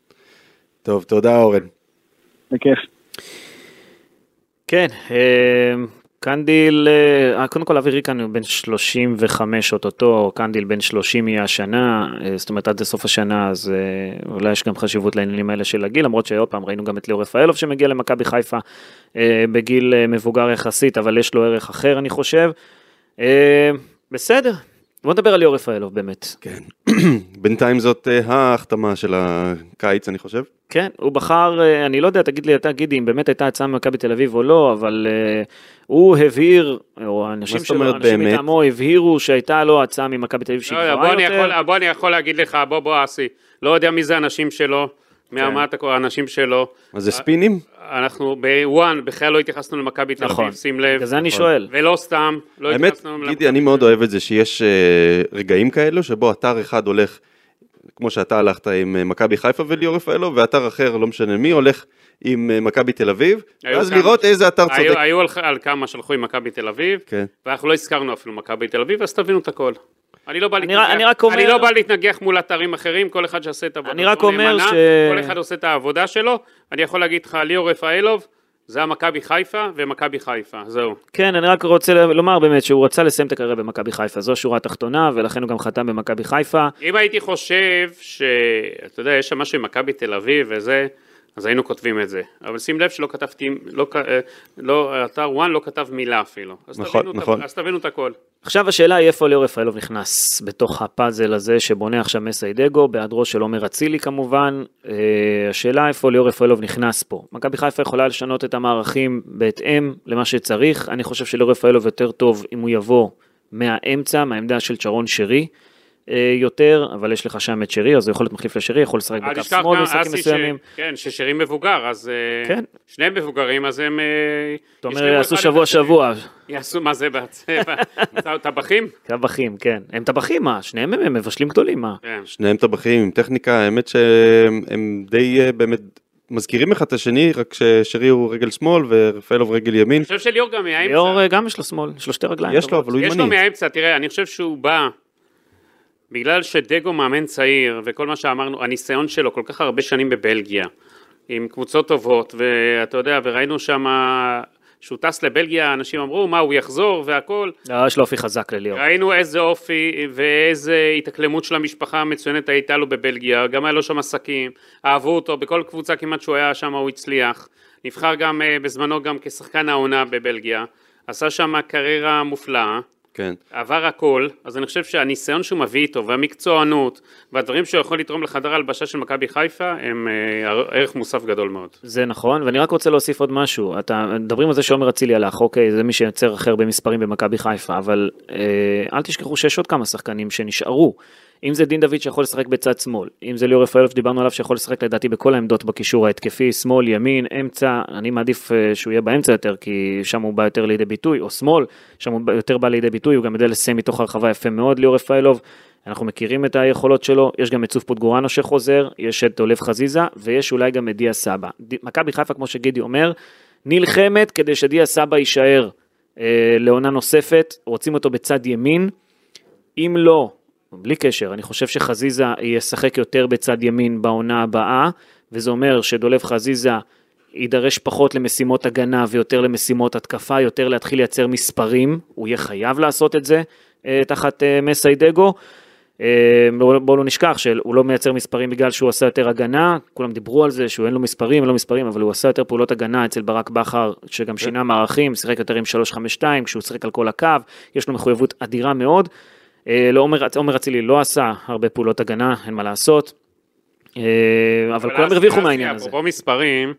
טוב, תודה אורן. בכיף. כן, אה, קנדיל, אה, קודם כל אבי ריקן הוא בן 35 אוטוטו, קנדיל בן 30 יהיה השנה, אה, זאת אומרת עד לסוף השנה, אז אה, אולי יש גם חשיבות לעניינים האלה של הגיל, למרות שעוד פעם ראינו גם את ליאור רפאלוב שמגיע למכבי חיפה אה, בגיל אה, מבוגר יחסית, אבל יש לו ערך אחר אני חושב. אה, בסדר, בוא נדבר על ליאור רפאלוב באמת. כן. בינתיים זאת אה, ההחתמה של הקיץ, אני חושב. כן, הוא בחר, אה, אני לא יודע, תגיד לי אתה גידי, אם באמת הייתה הצעה ממכבי תל אביב או לא, אבל אה, הוא הבהיר, או האנשים שלו, אנשים? מטעמו הבהירו שהייתה לו הצעה ממכבי תל אביב שהיא לא, לא, גבוהה יותר. בוא אני יכול להגיד לך, בוא בוא אסי, לא יודע מי זה האנשים שלו, כן. מה אתה קורא האנשים שלו. מה זה ספינים? אנחנו בוואן בכלל לא התייחסנו למכבי תל נכון. אביב, שים לב. בגלל זה אני שואל. ולא סתם, לא האמת, התייחסנו למכבי גידי, אני מאוד אוהב את זה שיש אה, רגעים כאלו שבו אתר אחד הולך, כמו שאתה הלכת עם אה, מכבי חיפה וליאור רפאלו, ואתר אחר, לא משנה מי, הולך עם אה, מכבי תל אביב, היו ואז כמה- לראות איזה אתר היו- צודק. היו על- על כמה שהלכו עם מכבי תל אביב, כן. ואנחנו לא הזכרנו אפילו מכבי תל אביב, אז תבינו את הכל. אני לא בא אני להתנגח, אני רק אומר- אני לא בא להתנגח מול אתרים אחרים, כל אחד שעושה את עבודתו נאמנה, ש- כל אחד עושה את העבודה שלו, אני יכול להגיד לך, ליאור רפאלוב, זה המכבי חיפה ומכבי חיפה, זהו. כן, אני רק רוצה לומר באמת שהוא רצה לסיים את הקריירה במכבי חיפה, זו השורה התחתונה, ולכן הוא גם חתם במכבי חיפה. אם הייתי חושב שאתה יודע, יש שם משהו עם מכבי תל אביב וזה, אז היינו כותבים את זה. אבל שים לב שלא כתבתי, לא, אה, לא, אתר וואן לא כתב מילה אפילו. אז נכון, תבינו את נכון. אז תבינו את הכל. עכשיו השאלה היא איפה ליאור רפאלוב נכנס בתוך הפאזל הזה שבונה עכשיו מסיידגו, בהיעדרו של עומר אצילי כמובן. אה, השאלה איפה ליאור רפאלוב נכנס פה. מכבי חיפה יכולה לשנות את המערכים בהתאם למה שצריך. אני חושב שליאור רפאלוב יותר טוב אם הוא יבוא מהאמצע, מהעמדה של צ'רון שרי. אה, יותר, אבל יש לך שם את שרי, אז הוא יכול להיות מחליף לשרי, יכול לשחק בקו שמאל במשחקים אסי, ש- מסוימים. כן, ששרי מבוגר, אז אה, כן. שניהם מבוגרים, אז הם... אה, אתה אומר, יעשו אחד שבוע אחד שני. שבוע, יעשו מה זה? טבחים? טבחים, כן. הם טבחים, מה? שניהם הם מבשלים גדולים, מה? כן. שניהם טבחים עם טכניקה, האמת שהם הם די באמת מזכירים אחד את השני, רק ששרי הוא רגל שמאל ורפאלוב רגל ימין. אני חושב שליאור גם מהאמצע. ליאור גם יש לו שמאל, יש לו שתי רגליים. יש לו, אבל הוא יש לו ימני. מהאמצע, תראה, אני חושב שהוא בא, בגלל שדגו מאמן צעיר, וכל מה שאמרנו, הניסיון שלו כל כך הרבה שנים בבלגיה, עם קבוצות טובות, ואתה יודע, וראינו שם, שהוא טס לבלגיה, אנשים אמרו, מה, הוא יחזור והכל. לא, יש לו אופי חזק לליאור. ראינו איזה אופי ואיזה התאקלמות של המשפחה המצוינת הייתה לו בבלגיה, גם היה לו שם עסקים, אהבו אותו, בכל קבוצה כמעט שהוא היה שם הוא הצליח. נבחר גם אה, בזמנו גם כשחקן העונה בבלגיה, עשה שם קריירה מופלאה. כן. עבר הכל, אז אני חושב שהניסיון שהוא מביא איתו והמקצוענות והדברים שהוא יכול לתרום לחדר ההלבשה של מכבי חיפה הם אה, ערך מוסף גדול מאוד. זה נכון, ואני רק רוצה להוסיף עוד משהו. אתה, מדברים על זה שעומר אצילי הלך, אוקיי, זה מי שיוצר הכי הרבה מספרים במכבי חיפה, אבל אה, אל תשכחו שיש עוד כמה שחקנים שנשארו. אם זה דין דוד שיכול לשחק בצד שמאל, אם זה ליאור רפאלוב שדיברנו עליו שיכול לשחק לדעתי בכל העמדות בקישור ההתקפי, שמאל, ימין, אמצע, אני מעדיף אה, שהוא יהיה באמצע יותר, כי שם הוא בא יותר לידי ביטוי, או שמאל, שם הוא יותר בא לידי ביטוי, הוא גם יודע לסיים מתוך הרחבה יפה מאוד, ליאור רפאלוב. אנחנו מכירים את היכולות שלו, יש גם את צוף פוטגורנו שחוזר, יש את דולב חזיזה, ויש אולי גם את דיה סבא. מכבי חיפה, כמו שגידי אומר, נלחמת כדי שדיה סבא יישאר אה, לעונה נוספת, רוצים אותו בצד ימין. אם לא, בלי קשר, אני חושב שחזיזה ישחק יותר בצד ימין בעונה הבאה, וזה אומר שדולב חזיזה יידרש פחות למשימות הגנה ויותר למשימות התקפה, יותר להתחיל לייצר מספרים, הוא יהיה חייב לעשות את זה אה, תחת אה, מסיידגו. אה, בואו בוא לא נשכח שהוא לא מייצר מספרים בגלל שהוא עשה יותר הגנה, כולם דיברו על זה שהוא אין לו מספרים, אין לו מספרים, אבל הוא עשה יותר פעולות הגנה אצל ברק בכר, שגם שינה מערכים, שיחק יותר עם 3-5-2, כשהוא שיחק על כל הקו, יש לו מחויבות אדירה מאוד. אה, לא, עומר עומר אצילי לא עשה הרבה פעולות הגנה, אין מה לעשות, אה, אבל כולם הרוויחו מהעניין הזה. אפרופו מספרים,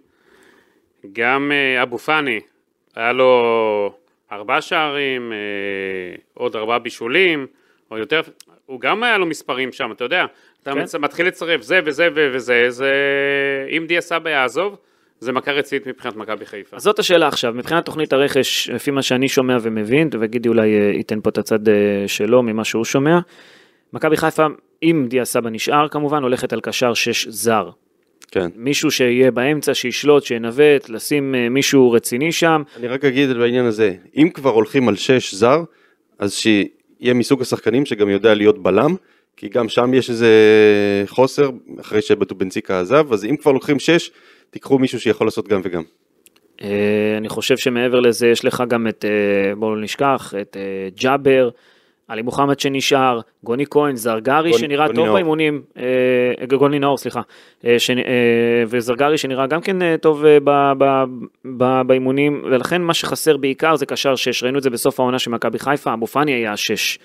גם אה, אבו פאני, היה לו ארבעה שערים, עוד ארבעה בישולים, או יותר, הוא גם היה לו מספרים שם, אתה יודע, אתה כן. מתחיל לצרף זה וזה וזה, זה, אם דיה סבא יעזוב, זה מכה רצינית מבחינת מכבי חיפה. אז זאת השאלה עכשיו, מבחינת תוכנית הרכש, לפי מה שאני שומע ומבין, וגידי אולי אה, ייתן פה את הצד אה, שלו ממה שהוא שומע, מכבי חיפה, אם דיה סבא נשאר כמובן, הולכת על קשר 6 זר. כן. מישהו שיהיה באמצע, שישלוט, שינווט, לשים אה, מישהו רציני שם. אני רק אגיד בעניין הזה, אם כבר הולכים על שש זר, אז שיהיה מסוג השחקנים שגם יודע להיות בלם, כי גם שם יש איזה חוסר, אחרי שבטובנציקה עזב, אז אם כבר לוקחים שש, תיקחו מישהו שיכול לעשות גם וגם. אה, אני חושב שמעבר לזה יש לך גם את, אה, בואו לא נשכח, את אה, ג'אבר, עלי מוחמד שנשאר, גוני כהן, זרגרי גוני- שנראה גוני טוב נאור. באימונים, אה, גוני נאור סליחה, אה, שנ- אה, וזרגרי שנראה גם כן טוב ב- ב- ב- באימונים, ולכן מה שחסר בעיקר זה קשר 6, ראינו את זה בסוף העונה של מכבי חיפה, אבו פאני היה 6.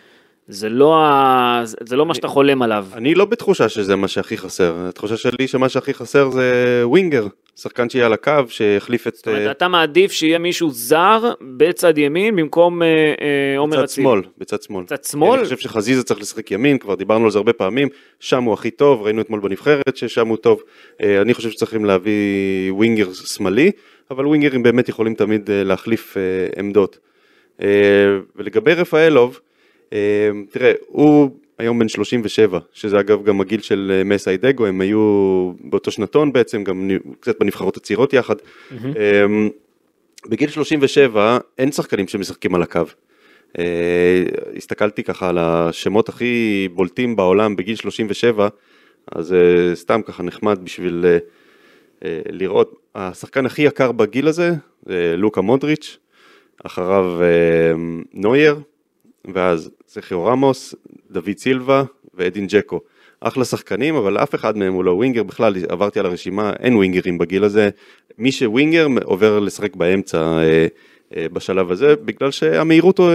זה לא, ה... זה לא מה שאתה חולם עליו. אני לא בתחושה שזה מה שהכי חסר, התחושה שלי שמה שהכי חסר זה ווינגר, שחקן שיהיה על הקו, שיחליף את זאת אומרת, אה, אתה מעדיף שיהיה מישהו זר בצד ימין במקום אה, אה, עומר בצד אצילי. שמאל, בצד שמאל. בצד שמאל? אני חושב שחזיזה צריך לשחק ימין, כבר דיברנו על זה הרבה פעמים, שם הוא הכי טוב, ראינו אתמול בנבחרת ששם הוא טוב. אה, אני חושב שצריכים להביא ווינגר שמאלי, אבל ווינגרים באמת יכולים תמיד להחליף עמדות. ולגבי רפאלוב, תראה, הוא היום בן 37, שזה אגב גם הגיל של אה, מסיידגו, הם היו באותו שנתון בעצם, גם קצת בנבחרות הצעירות יחד. אה, בגיל 37 אין שחקנים שמשחקים על הקו. אה, הסתכלתי ככה על השמות הכי בולטים בעולם בגיל 37, אז אה, סתם ככה נחמד בשביל אה, אה, לראות. השחקן הכי יקר בגיל הזה זה לוקה מודריץ', אחריו אה, נוייר, ואז סכיו רמוס, דוד סילבה ואדין ג'קו. אחלה שחקנים, אבל אף אחד מהם הוא לא ווינגר, בכלל עברתי על הרשימה, אין ווינגרים בגיל הזה. מי שווינגר עובר לשחק באמצע אה, אה, בשלב הזה, בגלל שהמהירות אה,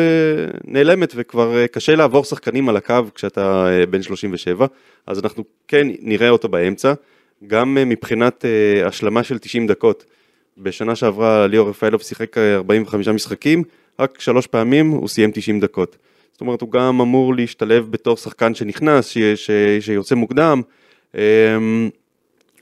נעלמת וכבר אה, קשה לעבור שחקנים על הקו כשאתה אה, בן 37, אז אנחנו כן נראה אותו באמצע, גם אה, מבחינת אה, השלמה של 90 דקות. בשנה שעברה ליאור רפאלוב שיחק אה, 45 משחקים, רק שלוש פעמים הוא סיים 90 דקות. זאת אומרת, הוא גם אמור להשתלב בתור שחקן שנכנס, ש, ש, שיוצא מוקדם, אמ,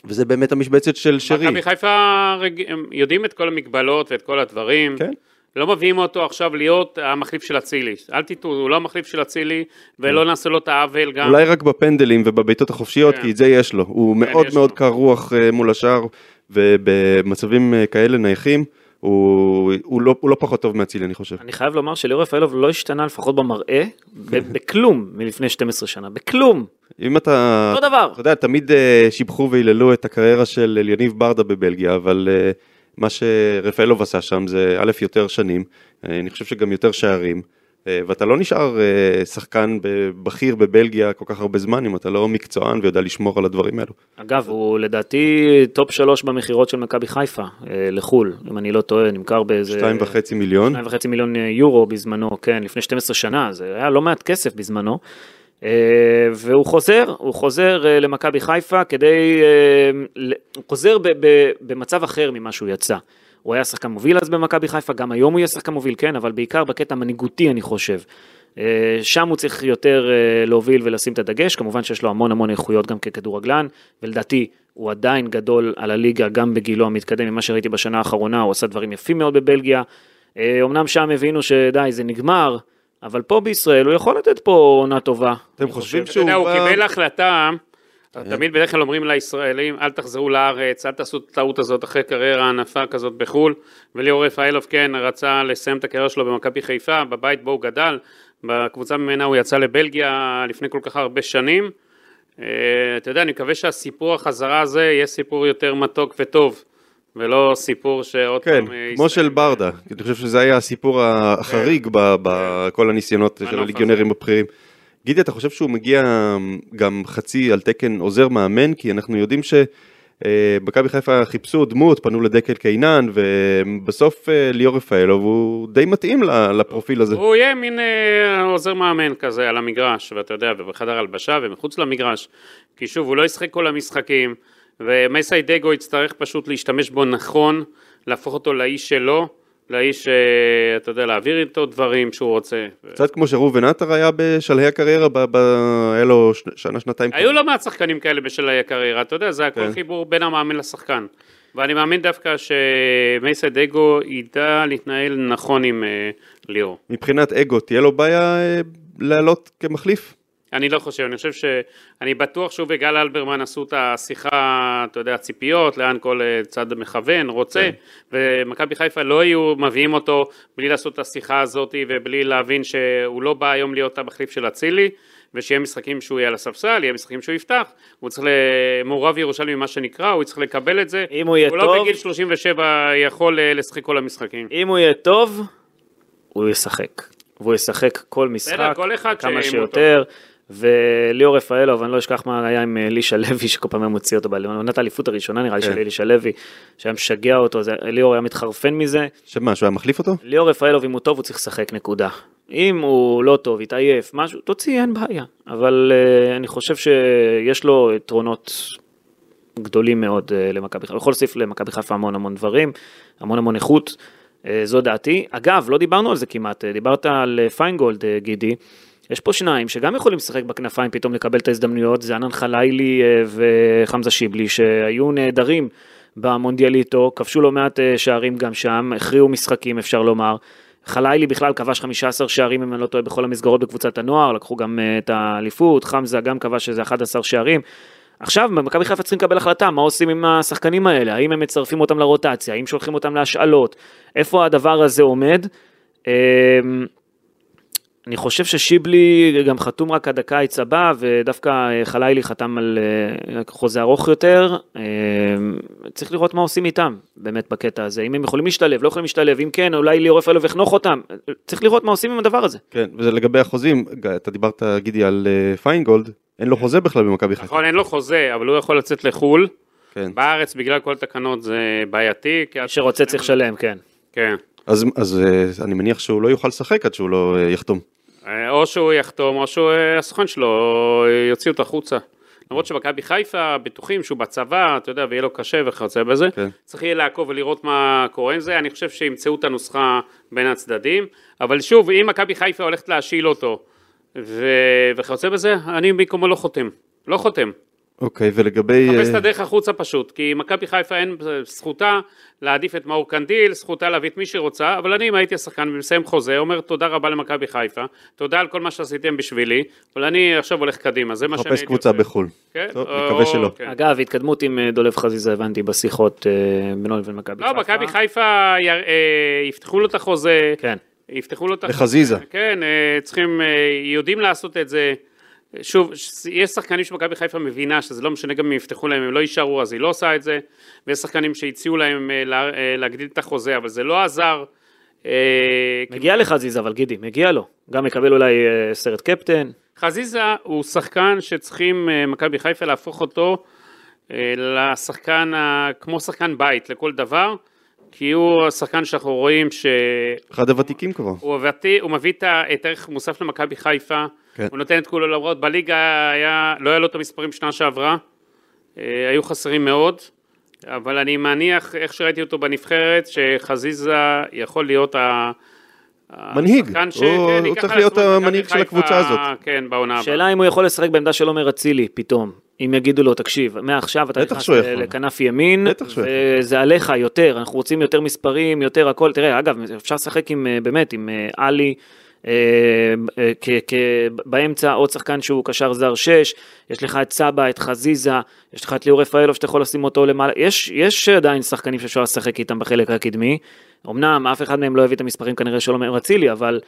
וזה באמת המשבצת של שרי. מכבי חיפה רג... הם יודעים את כל המגבלות ואת כל הדברים. כן. לא מביאים אותו עכשיו להיות המחליף של אצילי. אל תטעו, הוא לא המחליף של אצילי, ולא נעשה לו את העוול גם. אולי רק בפנדלים ובבעיטות החופשיות, כן. כי את זה יש לו. הוא כן, מאוד מאוד לו. קר רוח אה, מול השאר, ובמצבים אה, כאלה נייחים, הוא, הוא, לא, הוא לא פחות טוב מאצילי, אני חושב. אני חייב לומר שליאור רפאלוב לא השתנה לפחות במראה, ב- בכלום מלפני 12 שנה, בכלום. אם אתה... אותו דבר. אתה יודע, תמיד אה, שיבחו והיללו את הקריירה של אליניב ברדה בבלגיה, אבל אה, מה שרפאלוב עשה שם זה א', יותר שנים, אה, אני חושב שגם יותר שערים, ואתה לא נשאר אה, שחקן בכיר בבלגיה כל כך הרבה זמן, אם אתה לא מקצוען ויודע לשמור על הדברים האלו. אגב, הוא לדעתי top שלוש במכירות של מכבי חיפה אה, לחו"ל, אם אני לא טועה, נמכר באיזה... שתיים וחצי מיליון. שתיים וחצי מיליון אה, יורו בזמנו, כן, לפני 12 שנה, זה היה לא מעט כסף בזמנו. אה, והוא חוזר, הוא חוזר אה, למכבי חיפה כדי, אה, הוא חוזר ב- ב- במצב אחר ממה שהוא יצא. הוא היה שחקן מוביל אז במכבי חיפה, גם היום הוא יהיה שחקן מוביל, כן, אבל בעיקר בקטע המנהיגותי אני חושב. אה, שם הוא צריך יותר אה, להוביל ולשים את הדגש, כמובן שיש לו המון המון איכויות גם ככדורגלן, ולדעתי הוא עדיין גדול על הליגה גם בגילו המתקדם, ממה שראיתי בשנה האחרונה, הוא עשה דברים יפים מאוד בבלגיה. אה, אמנם שם הבינו שדי, זה נגמר, אבל פה בישראל הוא יכול לתת פה עונה טובה. אתם חושבים אתה שהוא יודע, הוא. קיבל החלטה, תמיד בדרך כלל אומרים לישראלים, אל תחזרו לארץ, אל תעשו את הטעות הזאת אחרי קריירה ענפה כזאת בחו"ל, וליאור רפאלוב כן רצה לסיים את הקריירה שלו במכבי חיפה, בבית בו הוא גדל, בקבוצה ממנה הוא יצא לבלגיה לפני כל כך הרבה שנים. אה, אתה יודע, אני מקווה שהסיפור החזרה הזה יהיה סיפור יותר מתוק וטוב, ולא סיפור שעוד כן, פעם... אה, כמו. של ברדה, אני חושב שזה היה הסיפור החריג ב- בכל הניסיונות של הליגיונרים הבכירים. גידי, אתה חושב שהוא מגיע גם חצי על תקן עוזר מאמן? כי אנחנו יודעים שמכבי חיפה חיפשו דמות, פנו לדקל קינן, ובסוף אה, ליאור רפאלוב הוא די מתאים לפרופיל הזה. הוא יהיה מין אה, עוזר מאמן כזה על המגרש, ואתה יודע, ובחדר הלבשה ומחוץ למגרש, כי שוב, הוא לא ישחק כל המשחקים, ומסי דגו יצטרך פשוט להשתמש בו נכון, להפוך אותו לאיש שלו, לאיש, אה, אתה יודע, להעביר איתו דברים שהוא רוצה. קצת כמו שראובן עטר היה בשלהי הקריירה, ב- ב- היה לו שנה, שנתיים. היו לא מעט שחקנים כאלה בשלהי הקריירה, אתה יודע, זה הכל כן. חיבור בין המאמן לשחקן. ואני מאמין דווקא שמייסי דגו ידע להתנהל נכון עם אה, ליאור. מבחינת אגו, תהיה לו בעיה אה, לעלות כמחליף? אני לא חושב, אני חושב ש... אני בטוח שהוא וגל אלברמן עשו את השיחה, אתה יודע, ציפיות, לאן כל אה, צד מכוון, רוצה, ומכבי חיפה לא היו מביאים אותו בלי לעשות את השיחה הזאת ובלי להבין שהוא לא בא היום להיות המחליף של אצילי, ושיהיה משחקים שהוא יהיה על הספסל, יהיה משחקים שהוא יפתח, הוא צריך, ל... מעורב ירושלמי מה שנקרא, הוא צריך לקבל את זה. אם הוא יהיה הוא טוב- לא בגיל 37 יכול אה, לשחק כל המשחקים. אם הוא יהיה טוב, הוא ישחק. והוא ישחק כל משחק, כל אחד כמה הוא שיותר. וליאור רפאלוב, אני לא אשכח מה היה עם אלישע לוי, שכל פעם היה מוציא אותו בעונת האליפות הראשונה, נראה לי, כן. של אלישע לוי, שהיה משגע אותו, זה- ליאור היה מתחרפן מזה. שמה, שהוא היה מחליף אותו? ליאור רפאלוב, אם הוא טוב, הוא צריך לשחק, נקודה. אם הוא לא טוב, התעייף, משהו, תוציא, אין בעיה. אבל uh, אני חושב שיש לו יתרונות גדולים מאוד uh, למכבי חיפה. הוא יכול להוסיף למכבי חיפה המון המון דברים, המון המון איכות, uh, זו דעתי. אגב, לא דיברנו על זה כמעט, דיברת על פיינגולד, uh, גידי. יש פה שניים שגם יכולים לשחק בכנפיים, פתאום לקבל את ההזדמנויות, זה ענן חלילי uh, וחמזה שיבלי, שהיו נהדרים במונדיאליטו, כבשו לא מעט uh, שערים גם שם, הכריעו משחקים, אפשר לומר. חלילי בכלל כבש 15 שערים, אם אני לא טועה, בכל המסגרות בקבוצת הנוער, לקחו גם uh, את האליפות, חמזה גם כבש איזה 11 שערים. עכשיו, במכבי חיפה צריכים לקבל החלטה, מה עושים עם השחקנים האלה? האם הם מצרפים אותם לרוטציה? האם שולחים אותם להשאלות? איפה הדבר הזה עומד? אני חושב ששיבלי גם חתום רק עד הקיץ הבא, ודווקא אה, חלילי חתם על אה, חוזה ארוך יותר. אמ, צריך לראות מה עושים איתם, באמת, בקטע הזה. אם הם יכולים להשתלב, לא יכולים להשתלב, אם כן, אולי ליאור רפאלוב יחנוך אותם. צריך לראות מה עושים עם הדבר הזה. כן, וזה לגבי החוזים, אתה דיברת, גידי, על אה, פיינגולד, אין לו חוזה בכלל במכבי חיפה. נכון, אין לו חוזה, אבל הוא יכול לצאת לחו"ל. כן. בארץ, בגלל כל התקנות, זה בעייתי. מי שרוצה צריך לשלם, כן. כן. אז, אז אה, אני מניח שהוא לא יוכל לשחק עד שהוא לא אה, יחתום. אה, או שהוא יחתום, או שהסוכן שלו יוציא אותו החוצה. למרות שמכבי חיפה בטוחים שהוא בצבא, אתה יודע, ויהיה לו קשה וכיוצא בזה. כן. צריך יהיה לעקוב ולראות מה קורה עם זה. אני חושב שימצאו את הנוסחה בין הצדדים. אבל שוב, אם מכבי חיפה הולכת להשיל אותו ו- וכיוצא בזה, אני במקומו לא חותם. לא חותם. אוקיי, ולגבי... מחפש אה, את הדרך החוצה פשוט, כי מכבי חיפה אין זכותה להעדיף את מאור קנדיל, זכותה להביא את מי שהיא אבל אני אם הייתי השחקן ומסיים חוזה, אומר תודה רבה למכבי חיפה, תודה על כל מה שעשיתם בשבילי, אבל אני עכשיו הולך קדימה, זה מה שאני הייתי קבוצה. בחו"ל. כן? טוב, או- נקווה שלא. כן. אגב, התקדמות עם אה, דולב חזיזה הבנתי בשיחות אה, בינו לבין מכבי לא, חיפה. מכבי חיפה י- אה, יפתחו לו את החוזה, כן. יפתחו לו את לחזיזה. כן, אה, צריכים, אה, יודעים לעשות את זה. שוב, ש- יש שחקנים שמכבי חיפה מבינה שזה לא משנה גם אם יפתחו להם, הם לא יישארו, אז היא לא עושה את זה. ויש שחקנים שהציעו להם אה, לה- אה, להגדיל את החוזה, אבל זה לא עזר. אה, מגיע לחזיזה, אבל גידי, מגיע לו. גם מקבל אולי סרט קפטן. חזיזה הוא שחקן שצריכים מכבי חיפה להפוך אותו לשחקן, כמו שחקן בית לכל דבר, כי הוא השחקן שאנחנו רואים שהוא אחד הוותיקים כבר. הוא מביא את ה- את הערך המוסף למכבי חיפה, כן. הוא נותן את כולו למרות, בליגה היה, לא היה לו את המספרים שנה שעברה, אה, היו חסרים מאוד, אבל אני מניח, איך שראיתי אותו בנבחרת, שחזיזה יכול להיות ה... מנהיג. ש- הוא- כן, הוא צריך להיות המנהיג של הקבוצה הזאת. כן, בעונה הבאה. שאלה אם הוא יכול לשחק בעמדה של עומר אצילי, פתאום. אם יגידו לו, תקשיב, מעכשיו אתה נכנס. לכנף ימין. וזה עליך יותר, אנחנו רוצים יותר מספרים, יותר הכל. תראה, אגב, אפשר לשחק עם, אה, באמת, עם אה, עלי. כ- באמצע עוד שחקן שהוא קשר זר 6, יש לך את סבא, את חזיזה, יש לך את ליאור רפאלוב שאתה יכול לשים אותו למעלה, יש, יש עדיין שחקנים שאפשר לשחק איתם בחלק הקדמי, אמנם אף אחד מהם לא הביא את המספרים כנראה של עומר אצילי, אבל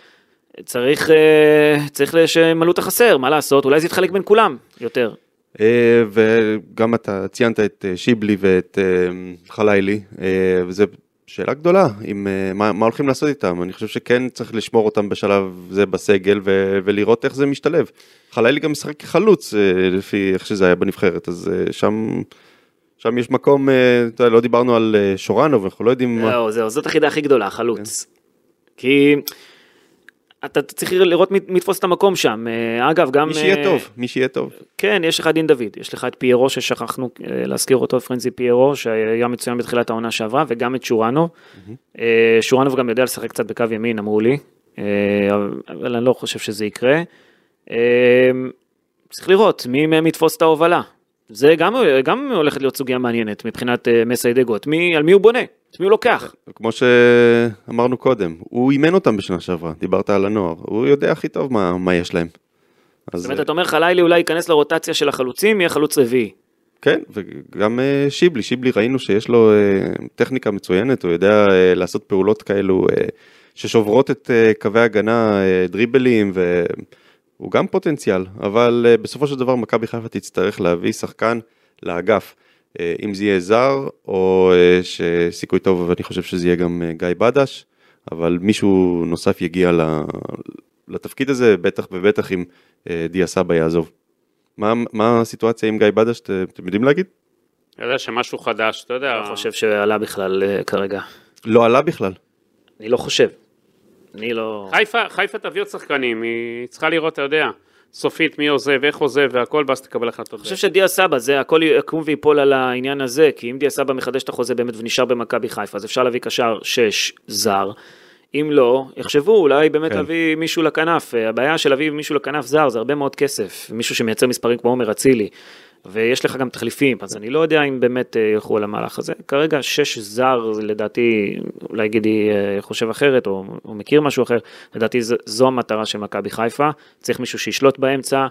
צריך, אה, צריך שימלאו את החסר, מה לעשות, אולי זה יתחלק בין כולם יותר. אה, וגם אתה ציינת את אה, שיבלי ואת אה, חלילי, אה, וזה שאלה גדולה, עם, אה, מה, מה הולכים לעשות איתם, אני חושב שכן צריך לשמור אותם בשלב זה בסגל ו, ולראות איך זה משתלב. חלילי גם משחק כחלוץ אה, לפי איך שזה היה בנבחרת, אז אה, שם, שם יש מקום, אתה יודע, לא דיברנו על שורנוב, אנחנו לא יודעים מה... זהו, זהו, זאת החידה הכי גדולה, חלוץ. כי אתה צריך לראות מי יתפוס את המקום שם. אה, אגב, גם... מי שיהיה אה, טוב, מי שיהיה טוב. כן, יש לך דין דוד, יש לך את פיירו ששכחנו אה, להזכיר אותו, פרנזי פיירו, שהיה מצוין בתחילת העונה שעברה, וגם את שורנוב. אה, שורנוב גם יודע לשחק קצת בקו ימין, אמרו לי, אבל אני לא חושב שזה יקרה. צריך לראות מי מהם יתפוס את ההובלה. זה גם, גם הולכת להיות סוגיה מעניינת מבחינת מסיידגו, את מי, על מי הוא בונה, את מי הוא לוקח. כמו שאמרנו קודם, הוא אימן אותם בשנה שעברה, דיברת על הנוער, הוא יודע הכי טוב מה, מה יש להם. אז זאת אומרת, אתה אומר חלילי אולי ייכנס לרוטציה של החלוצים, יהיה חלוץ רביעי. כן, וגם אה, שיבלי, שיבלי ראינו שיש לו אה, טכניקה מצוינת, הוא יודע אה, לעשות פעולות כאלו אה, ששוברות את אה, קווי ההגנה, אה, דריבלים, והוא גם פוטנציאל, אבל אה, בסופו של דבר מכבי חיפה תצטרך להביא שחקן לאגף, אה, אם זה יהיה זר, או אה, שסיכוי טוב, ואני חושב שזה יהיה גם אה, גיא בדש, אבל מישהו נוסף יגיע ל- לתפקיד הזה, בטח ובטח אם אה, דיה סבא יעזוב. מה, מה הסיטואציה עם גיא בדש, את- אתם יודעים להגיד? אתה יודע שמשהו חדש, אתה יודע, אני חושב שעלה בכלל אה, כרגע. לא עלה בכלל. אני לא חושב. אני לא... חיפה, חיפה תביא עוד שחקנים, היא צריכה לראות, אתה יודע, סופית מי עוזב, איך עוזב והכל, ואז תקבל החלטות. אני חושב שדיה סבא, זה הכל יקום ויפול על העניין הזה, כי אם דיה סבא מחדש את החוזה באמת ונשאר במכבי חיפה, אז אפשר להביא קשר 6 זר. אם לא, יחשבו אולי באמת כן. להביא מישהו לכנף. הבעיה של להביא מישהו לכנף זר זה הרבה מאוד כסף. מישהו שמייצר מספרים כמו עומר אצילי. ויש לך גם תחליפים, אז אני לא יודע אם באמת אה, ילכו על המהלך הזה. כרגע שש זר, לדעתי, אולי גידי אה, חושב אחרת, או, או מכיר משהו אחר, לדעתי ז- זו המטרה של מכבי חיפה. צריך מישהו שישלוט באמצע,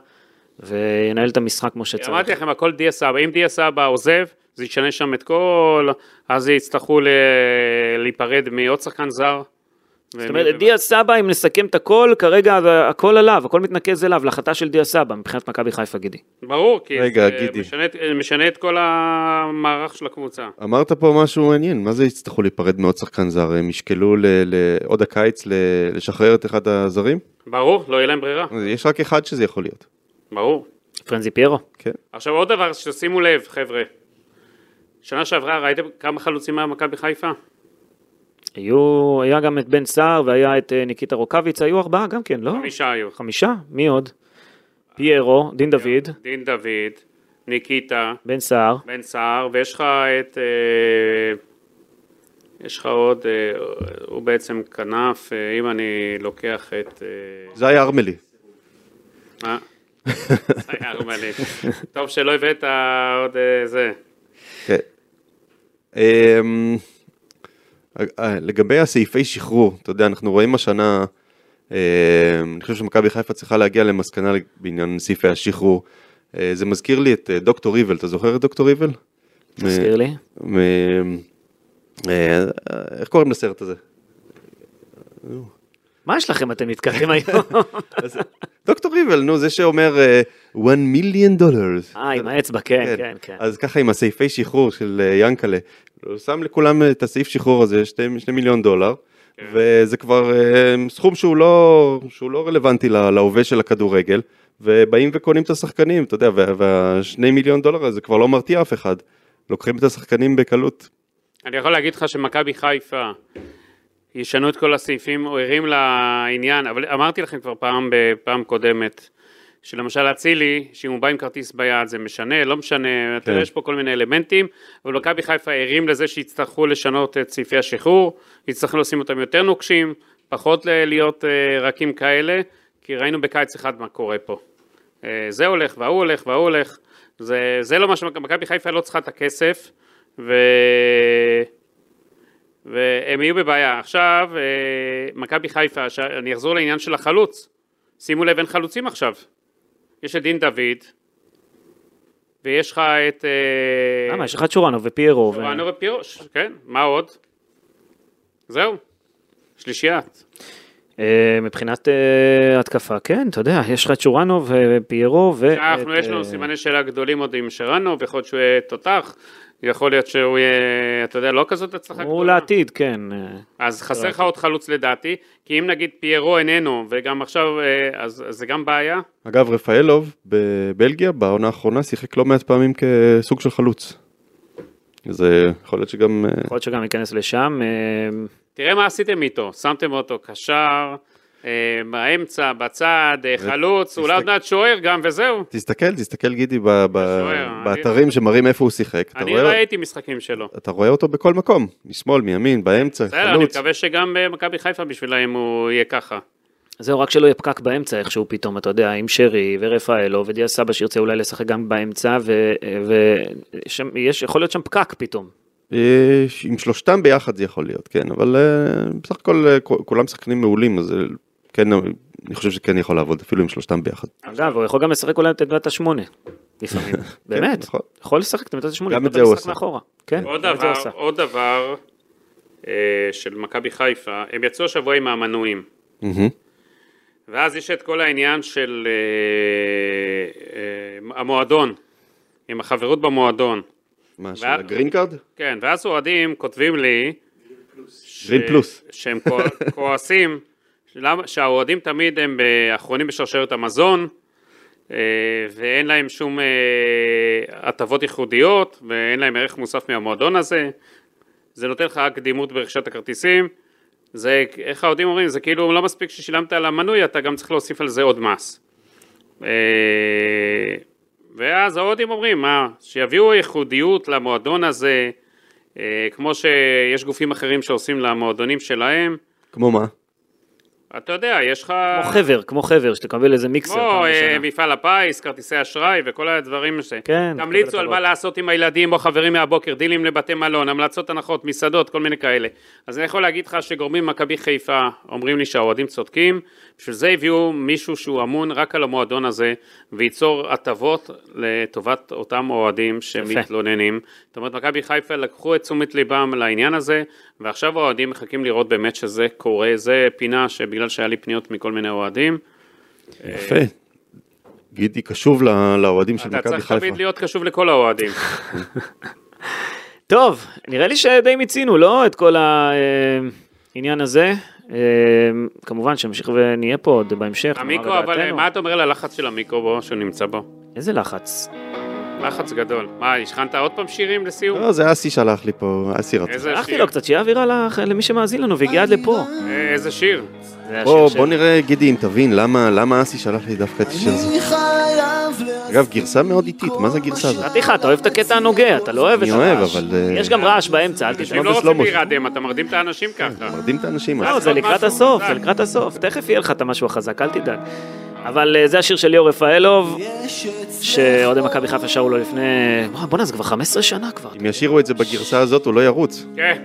וינהל את המשחק כמו שצריך. אמרתי לכם, הכל דיה סבא, אם דיה סבא עוזב, זה ישנה שם את כל, אז יצטרכו ל- להיפרד מעוד שחקן זר. זאת אומרת, דיה סבא, אם נסכם את הכל, כרגע הכל עליו, הכל מתנקז אליו, להחלטה של דיה סבא, מבחינת מכבי חיפה גידי. ברור, כי רגע, זה גידי. משנה, את- משנה את כל המערך של הקבוצה. אמרת פה משהו מעניין, מה זה יצטרכו להיפרד מעוד שחקן זר? הם ישקלו ל- ל- עוד הקיץ ל- לשחרר את אחד הזרים? ברור, לא יהיה להם ברירה, יש רק אחד שזה יכול להיות. ברור. פרנזי פיירו. כן. עכשיו עוד דבר, ששימו לב, חבר'ה. שנה שעברה ראיתם כמה חלוצים היה מכבי חיפה? היו, היה גם את בן סער והיה את אה, ניקיטה רוקאביץ, היו ארבעה גם כן, לא? חמישה היו. חמישה? מי עוד? פיירו, דין דוד, דין דוד, ניקיטה, בן סער, בן סער, ויש לך את... אה, יש לך עוד, אה, הוא בעצם כנף, אם אני לוקח את... זה היה ארמלי. מה? זה היה ארמלי. טוב שלא הבאת עוד זה. כן. אה, לגבי הסעיפי שחרור, אתה יודע, אנחנו רואים השנה, אמ, אני חושב שמכבי חיפה צריכה להגיע למסקנה בעניין סעיפי השחרור. אה, זה מזכיר לי את אה, דוקטור איבל, אתה זוכר את דוקטור איבל? תזכיר לי. אה, איך קוראים לסרט הזה? מה יש לכם, אתם נתקעתם היום? דוקטור איבל, נו, זה שאומר אה, 1 מיליון דולר. אה, עם האצבע, כן, כן, כן. אז ככה עם הסעיפי שחרור של אה, ינקלה, הוא שם לכולם את הסעיף שחרור הזה, 2 מיליון דולר, כן. וזה כבר אה, סכום שהוא לא, שהוא לא רלוונטי לה- להווה של הכדורגל, ובאים וקונים את השחקנים, אתה יודע, וה- והשני מיליון דולר הזה כבר לא מרתיע אף אחד, לוקחים את השחקנים בקלות. אני יכול להגיד לך שמכבי חיפה ישנו את כל הסעיפים, או ערים לעניין, אבל אמרתי לכם כבר פעם, בפעם קודמת, שלמשל אצילי, שאם הוא בא עם כרטיס ביד זה משנה, לא משנה, אתה יודע, יש פה כל מיני אלמנטים, אבל מכבי חיפה ערים לזה שיצטרכו לשנות את סעיפי השחרור, יצטרכו לשים אותם יותר נוקשים, פחות להיות אה, רכים כאלה, כי ראינו בקיץ אחד מה קורה פה. אה, זה הולך וההוא הולך וההוא הולך, זה, זה לא מה שמכבי חיפה לא צריכה את הכסף, ו... והם יהיו בבעיה. עכשיו, אה, מכבי חיפה, אני אחזור לעניין של החלוץ. שימו לב, אין חלוצים עכשיו. יש את דין דוד, ויש לך את... אה, למה? יש לך את שורנו ופיירו. ו- שורנו ופירוש, כן, מה עוד? זהו, שלישיית. אה, מבחינת אה, התקפה, כן, אתה יודע, יש לך את שורנו ופיירו. ואת, אנחנו, יש לנו סימני שאלה גדולים עוד עם שרנו, ויכול להיות שהוא יהיה תותח, יכול להיות שהוא יהיה, אתה יודע, לא כזאת הצלחה הוא לעתיד, כן. אז חסר לך עוד חלוץ לדעתי, כי אם נגיד פיירו איננו, וגם עכשיו, אה, אז אז זה גם בעיה. אגב, רפאלוב בבלגיה בעונה האחרונה שיחק לא מעט פעמים כסוג של חלוץ. אז אה, יכול להיות שגם... אה, יכול להיות שגם ייכנס לשם. אה, תראה מה עשיתם איתו, שמתם אותו קשר, באמצע, בצד, אה, חלוץ, אולי עוד מעט שוער גם, וזהו. תסתכל, תסתכל גידי ב- ב- שוער, באתרים שמראים איפה הוא שיחק. אני ראיתי משחקים שלו. אתה רואה אותו בכל מקום, משמאל, מימין, באמצע, בסדר, אני חלוץ. מקווה שגם במכבי חיפה בשבילם הוא יהיה ככה. זהו, רק שלא יהיה פקק באמצע איכשהו פתאום, אתה יודע, עם שרי ורפאלו ודיה סבא שירצה אולי לשחק גם באמצע, ויש, יכול להיות שם פקק פתאום. אה, עם שלושתם ביחד זה יכול להיות, כן, אבל אה, בסך הכל אה, כולם שחקנים מעולים, אז אה, כן, אני חושב שכן יכול לעבוד אפילו עם שלושתם ביחד. אגב, הוא יכול גם לשחק אולי את עמדת השמונה, לפעמים. באמת, נכון. יכול לשחק את עמדת השמונה. גם את זה הוא עשה. כן, עוד דבר, עשה. עוד דבר אה, של מכבי חיפה, הם יצאו השבוע עם המנויים. ואז יש את כל העניין של אה, אה, המועדון, עם החברות במועדון. מה, של ה Green Card? כן, ואז אוהדים כותבים לי... Green Plus. שהם כוע- כועסים, שהאוהדים תמיד הם אה, אחרונים בשרשרת המזון, אה, ואין להם שום אה, הטבות ייחודיות, ואין להם ערך מוסף מהמועדון הזה. זה נותן לך רק קדימות ברכישת הכרטיסים. זה, איך האוהדים אומרים, זה כאילו לא מספיק ששילמת על המנוי, אתה גם צריך להוסיף על זה עוד מס. ואז האוהדים אומרים, מה, שיביאו ייחודיות למועדון הזה, כמו שיש גופים אחרים שעושים למועדונים שלהם. כמו מה? אתה יודע, יש לך... כמו חבר, כמו חבר, שתקבל איזה מיקסר כמו אה. מפעל הפיס, כרטיסי אשראי וכל הדברים ש... כן, תמליצו על מה. לעשות עם הילדים או חברים מהבוקר, דילים לבתי מלון, המלצות הנחות, מסעדות, כל מיני כאלה. אז אני יכול להגיד לך שגורמים במכבי חיפה אומרים לי שהאוהדים צודקים, בשביל זה הביאו מישהו שהוא אמון רק על המועדון הזה, וייצור הטבות לטובת אותם אוהדים שמתלוננים. זאת אומרת, מכבי חיפה לקחו את תשומת ליבם לעניין הזה, ועכשיו האוהדים מחכים לראות באמת שזה קורה, זה פינה שבגלל שהיה לי פניות מכל מיני אוהדים. יפה. גידי קשוב ל- לאוהדים של אתה מכבי צריך חיפה. תמיד להיות קשוב לכל האוהדים. טוב, נראה לי שדי מיצינו, לא? את כל העניין הזה. אה, כמובן שנמשיך ונהיה פה עוד בהמשך. המיקרו, אבל דעתנו. מה אתה אומר ללחץ של המיקרו בו, שהוא נמצא בו? איזה לחץ. לחץ גדול. מה, השכנת עוד פעם שירים לסיום? לא, זה אסי שלח לי פה, אסי רצה. איזה שלחתי שיר? לו קצת, שיהיה אווירה למי שמאזין לנו והגיע עד לפה. אה, איזה שיר? בוא, בוא נראה, גידי, אם תבין, למה למה אסי שלח לי דווקא את השיר הזה. אגב, גרסה מאוד איטית, מה זה הגרסה הזאת? חתיכה, אתה אוהב את הקטע הנוגע, אתה לא אוהב את אני אוהב, הרעש. אבל... אה, יש גם רעש באמצע, אל אני תשמע. לא רוצה. להירדם, אתה מרדים את האנשים ככה. מרדים את האנשים. לא. זה לקראת הסוף. זה לקראת הסוף, תכף יהיה לך את המשהו החזק, אל תדאג. אבל אה, זה השיר של ליאור רפאלוב, שאוהדי מכבי חיפה שרו לו לפני... בואנה, זה כבר 15 שנה כבר. אם ישאירו את זה בגרסה הזאת, הוא לא ירוץ. כן.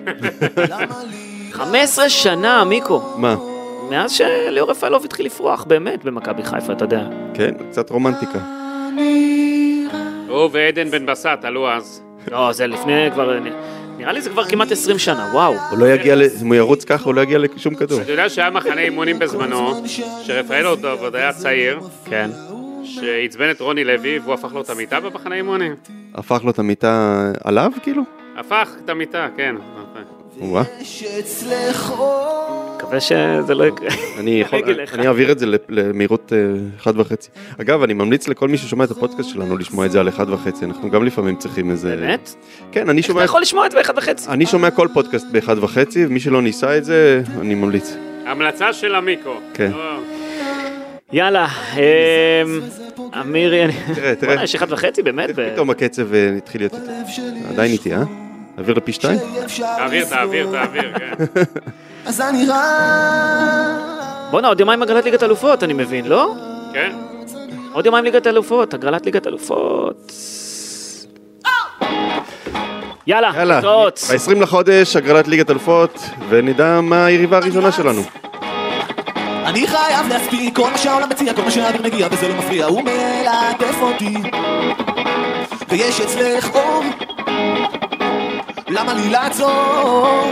15 שנה, מיקו. מה? מאז שליאור רפאלוב התחיל לפרוח, באמת, במכבי חיפה, אתה יודע. כן, קצת רומנטיקה. הוא ועדן בן בסט עלו אז. לא, זה לפני כבר... נראה לי זה כבר כמעט 20 שנה, וואו. הוא לא יגיע, אם הוא ירוץ ככה, הוא לא יגיע לשום כדור. אתה יודע שהיה מחנה אימונים בזמנו, שרפאל עוד עוד היה צעיר, כן. שעצבן את רוני לוי, והוא הפך לו את המיטה במחנה אימונים. הפך לו את המיטה עליו, כאילו? הפך את המיטה, כן. וואה. מקווה שזה לא יקרה. אני יכול. אני אעביר את זה למהירות אה, אחד וחצי. אגב, אני ממליץ לכל מי ששומע את הפודקאסט שלנו לשמוע את זה על אחד וחצי, אנחנו גם לפעמים צריכים איזה... באמת? כן, אני אתה שומע... יכול לשמוע את זה באחד וחצי. אני שומע כל פודקאסט באחד וחצי, ומי שלא ניסה את זה, אני ממליץ. המלצה של המיקרו. כן. לא, יאללה, אמ, אמירי, אני... תראה, תראה. בוא'נה, יש אחד וחצי, באמת? פתאום הקצב אה, התחיל להיות איתי. עדיין איתי, אה? נעביר לפי שתיים? תעביר, תעביר, תעביר, כן. אז אני רק... בואנה, עוד יומיים הגרלת ליגת אלופות, אני מבין, לא? כן? עוד יומיים ליגת אלופות, הגרלת ליגת אלופות. יאללה, יאללה, תוצאות. ב-20 לחודש, הגרלת ליגת אלופות, ונדע מה היריבה הראשונה שלנו. אני חייב להספיק כל מה שהעולם מציע, כל מה שהאוויר מגיע וזה לא מפריע, הוא מלטף אותי ויש אצלך אור למה לי לעצור?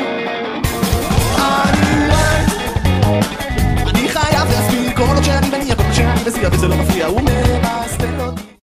שאני מניע, כל מה שאני מסיע, וזה לא מפריע, הוא מבאסטל אותי.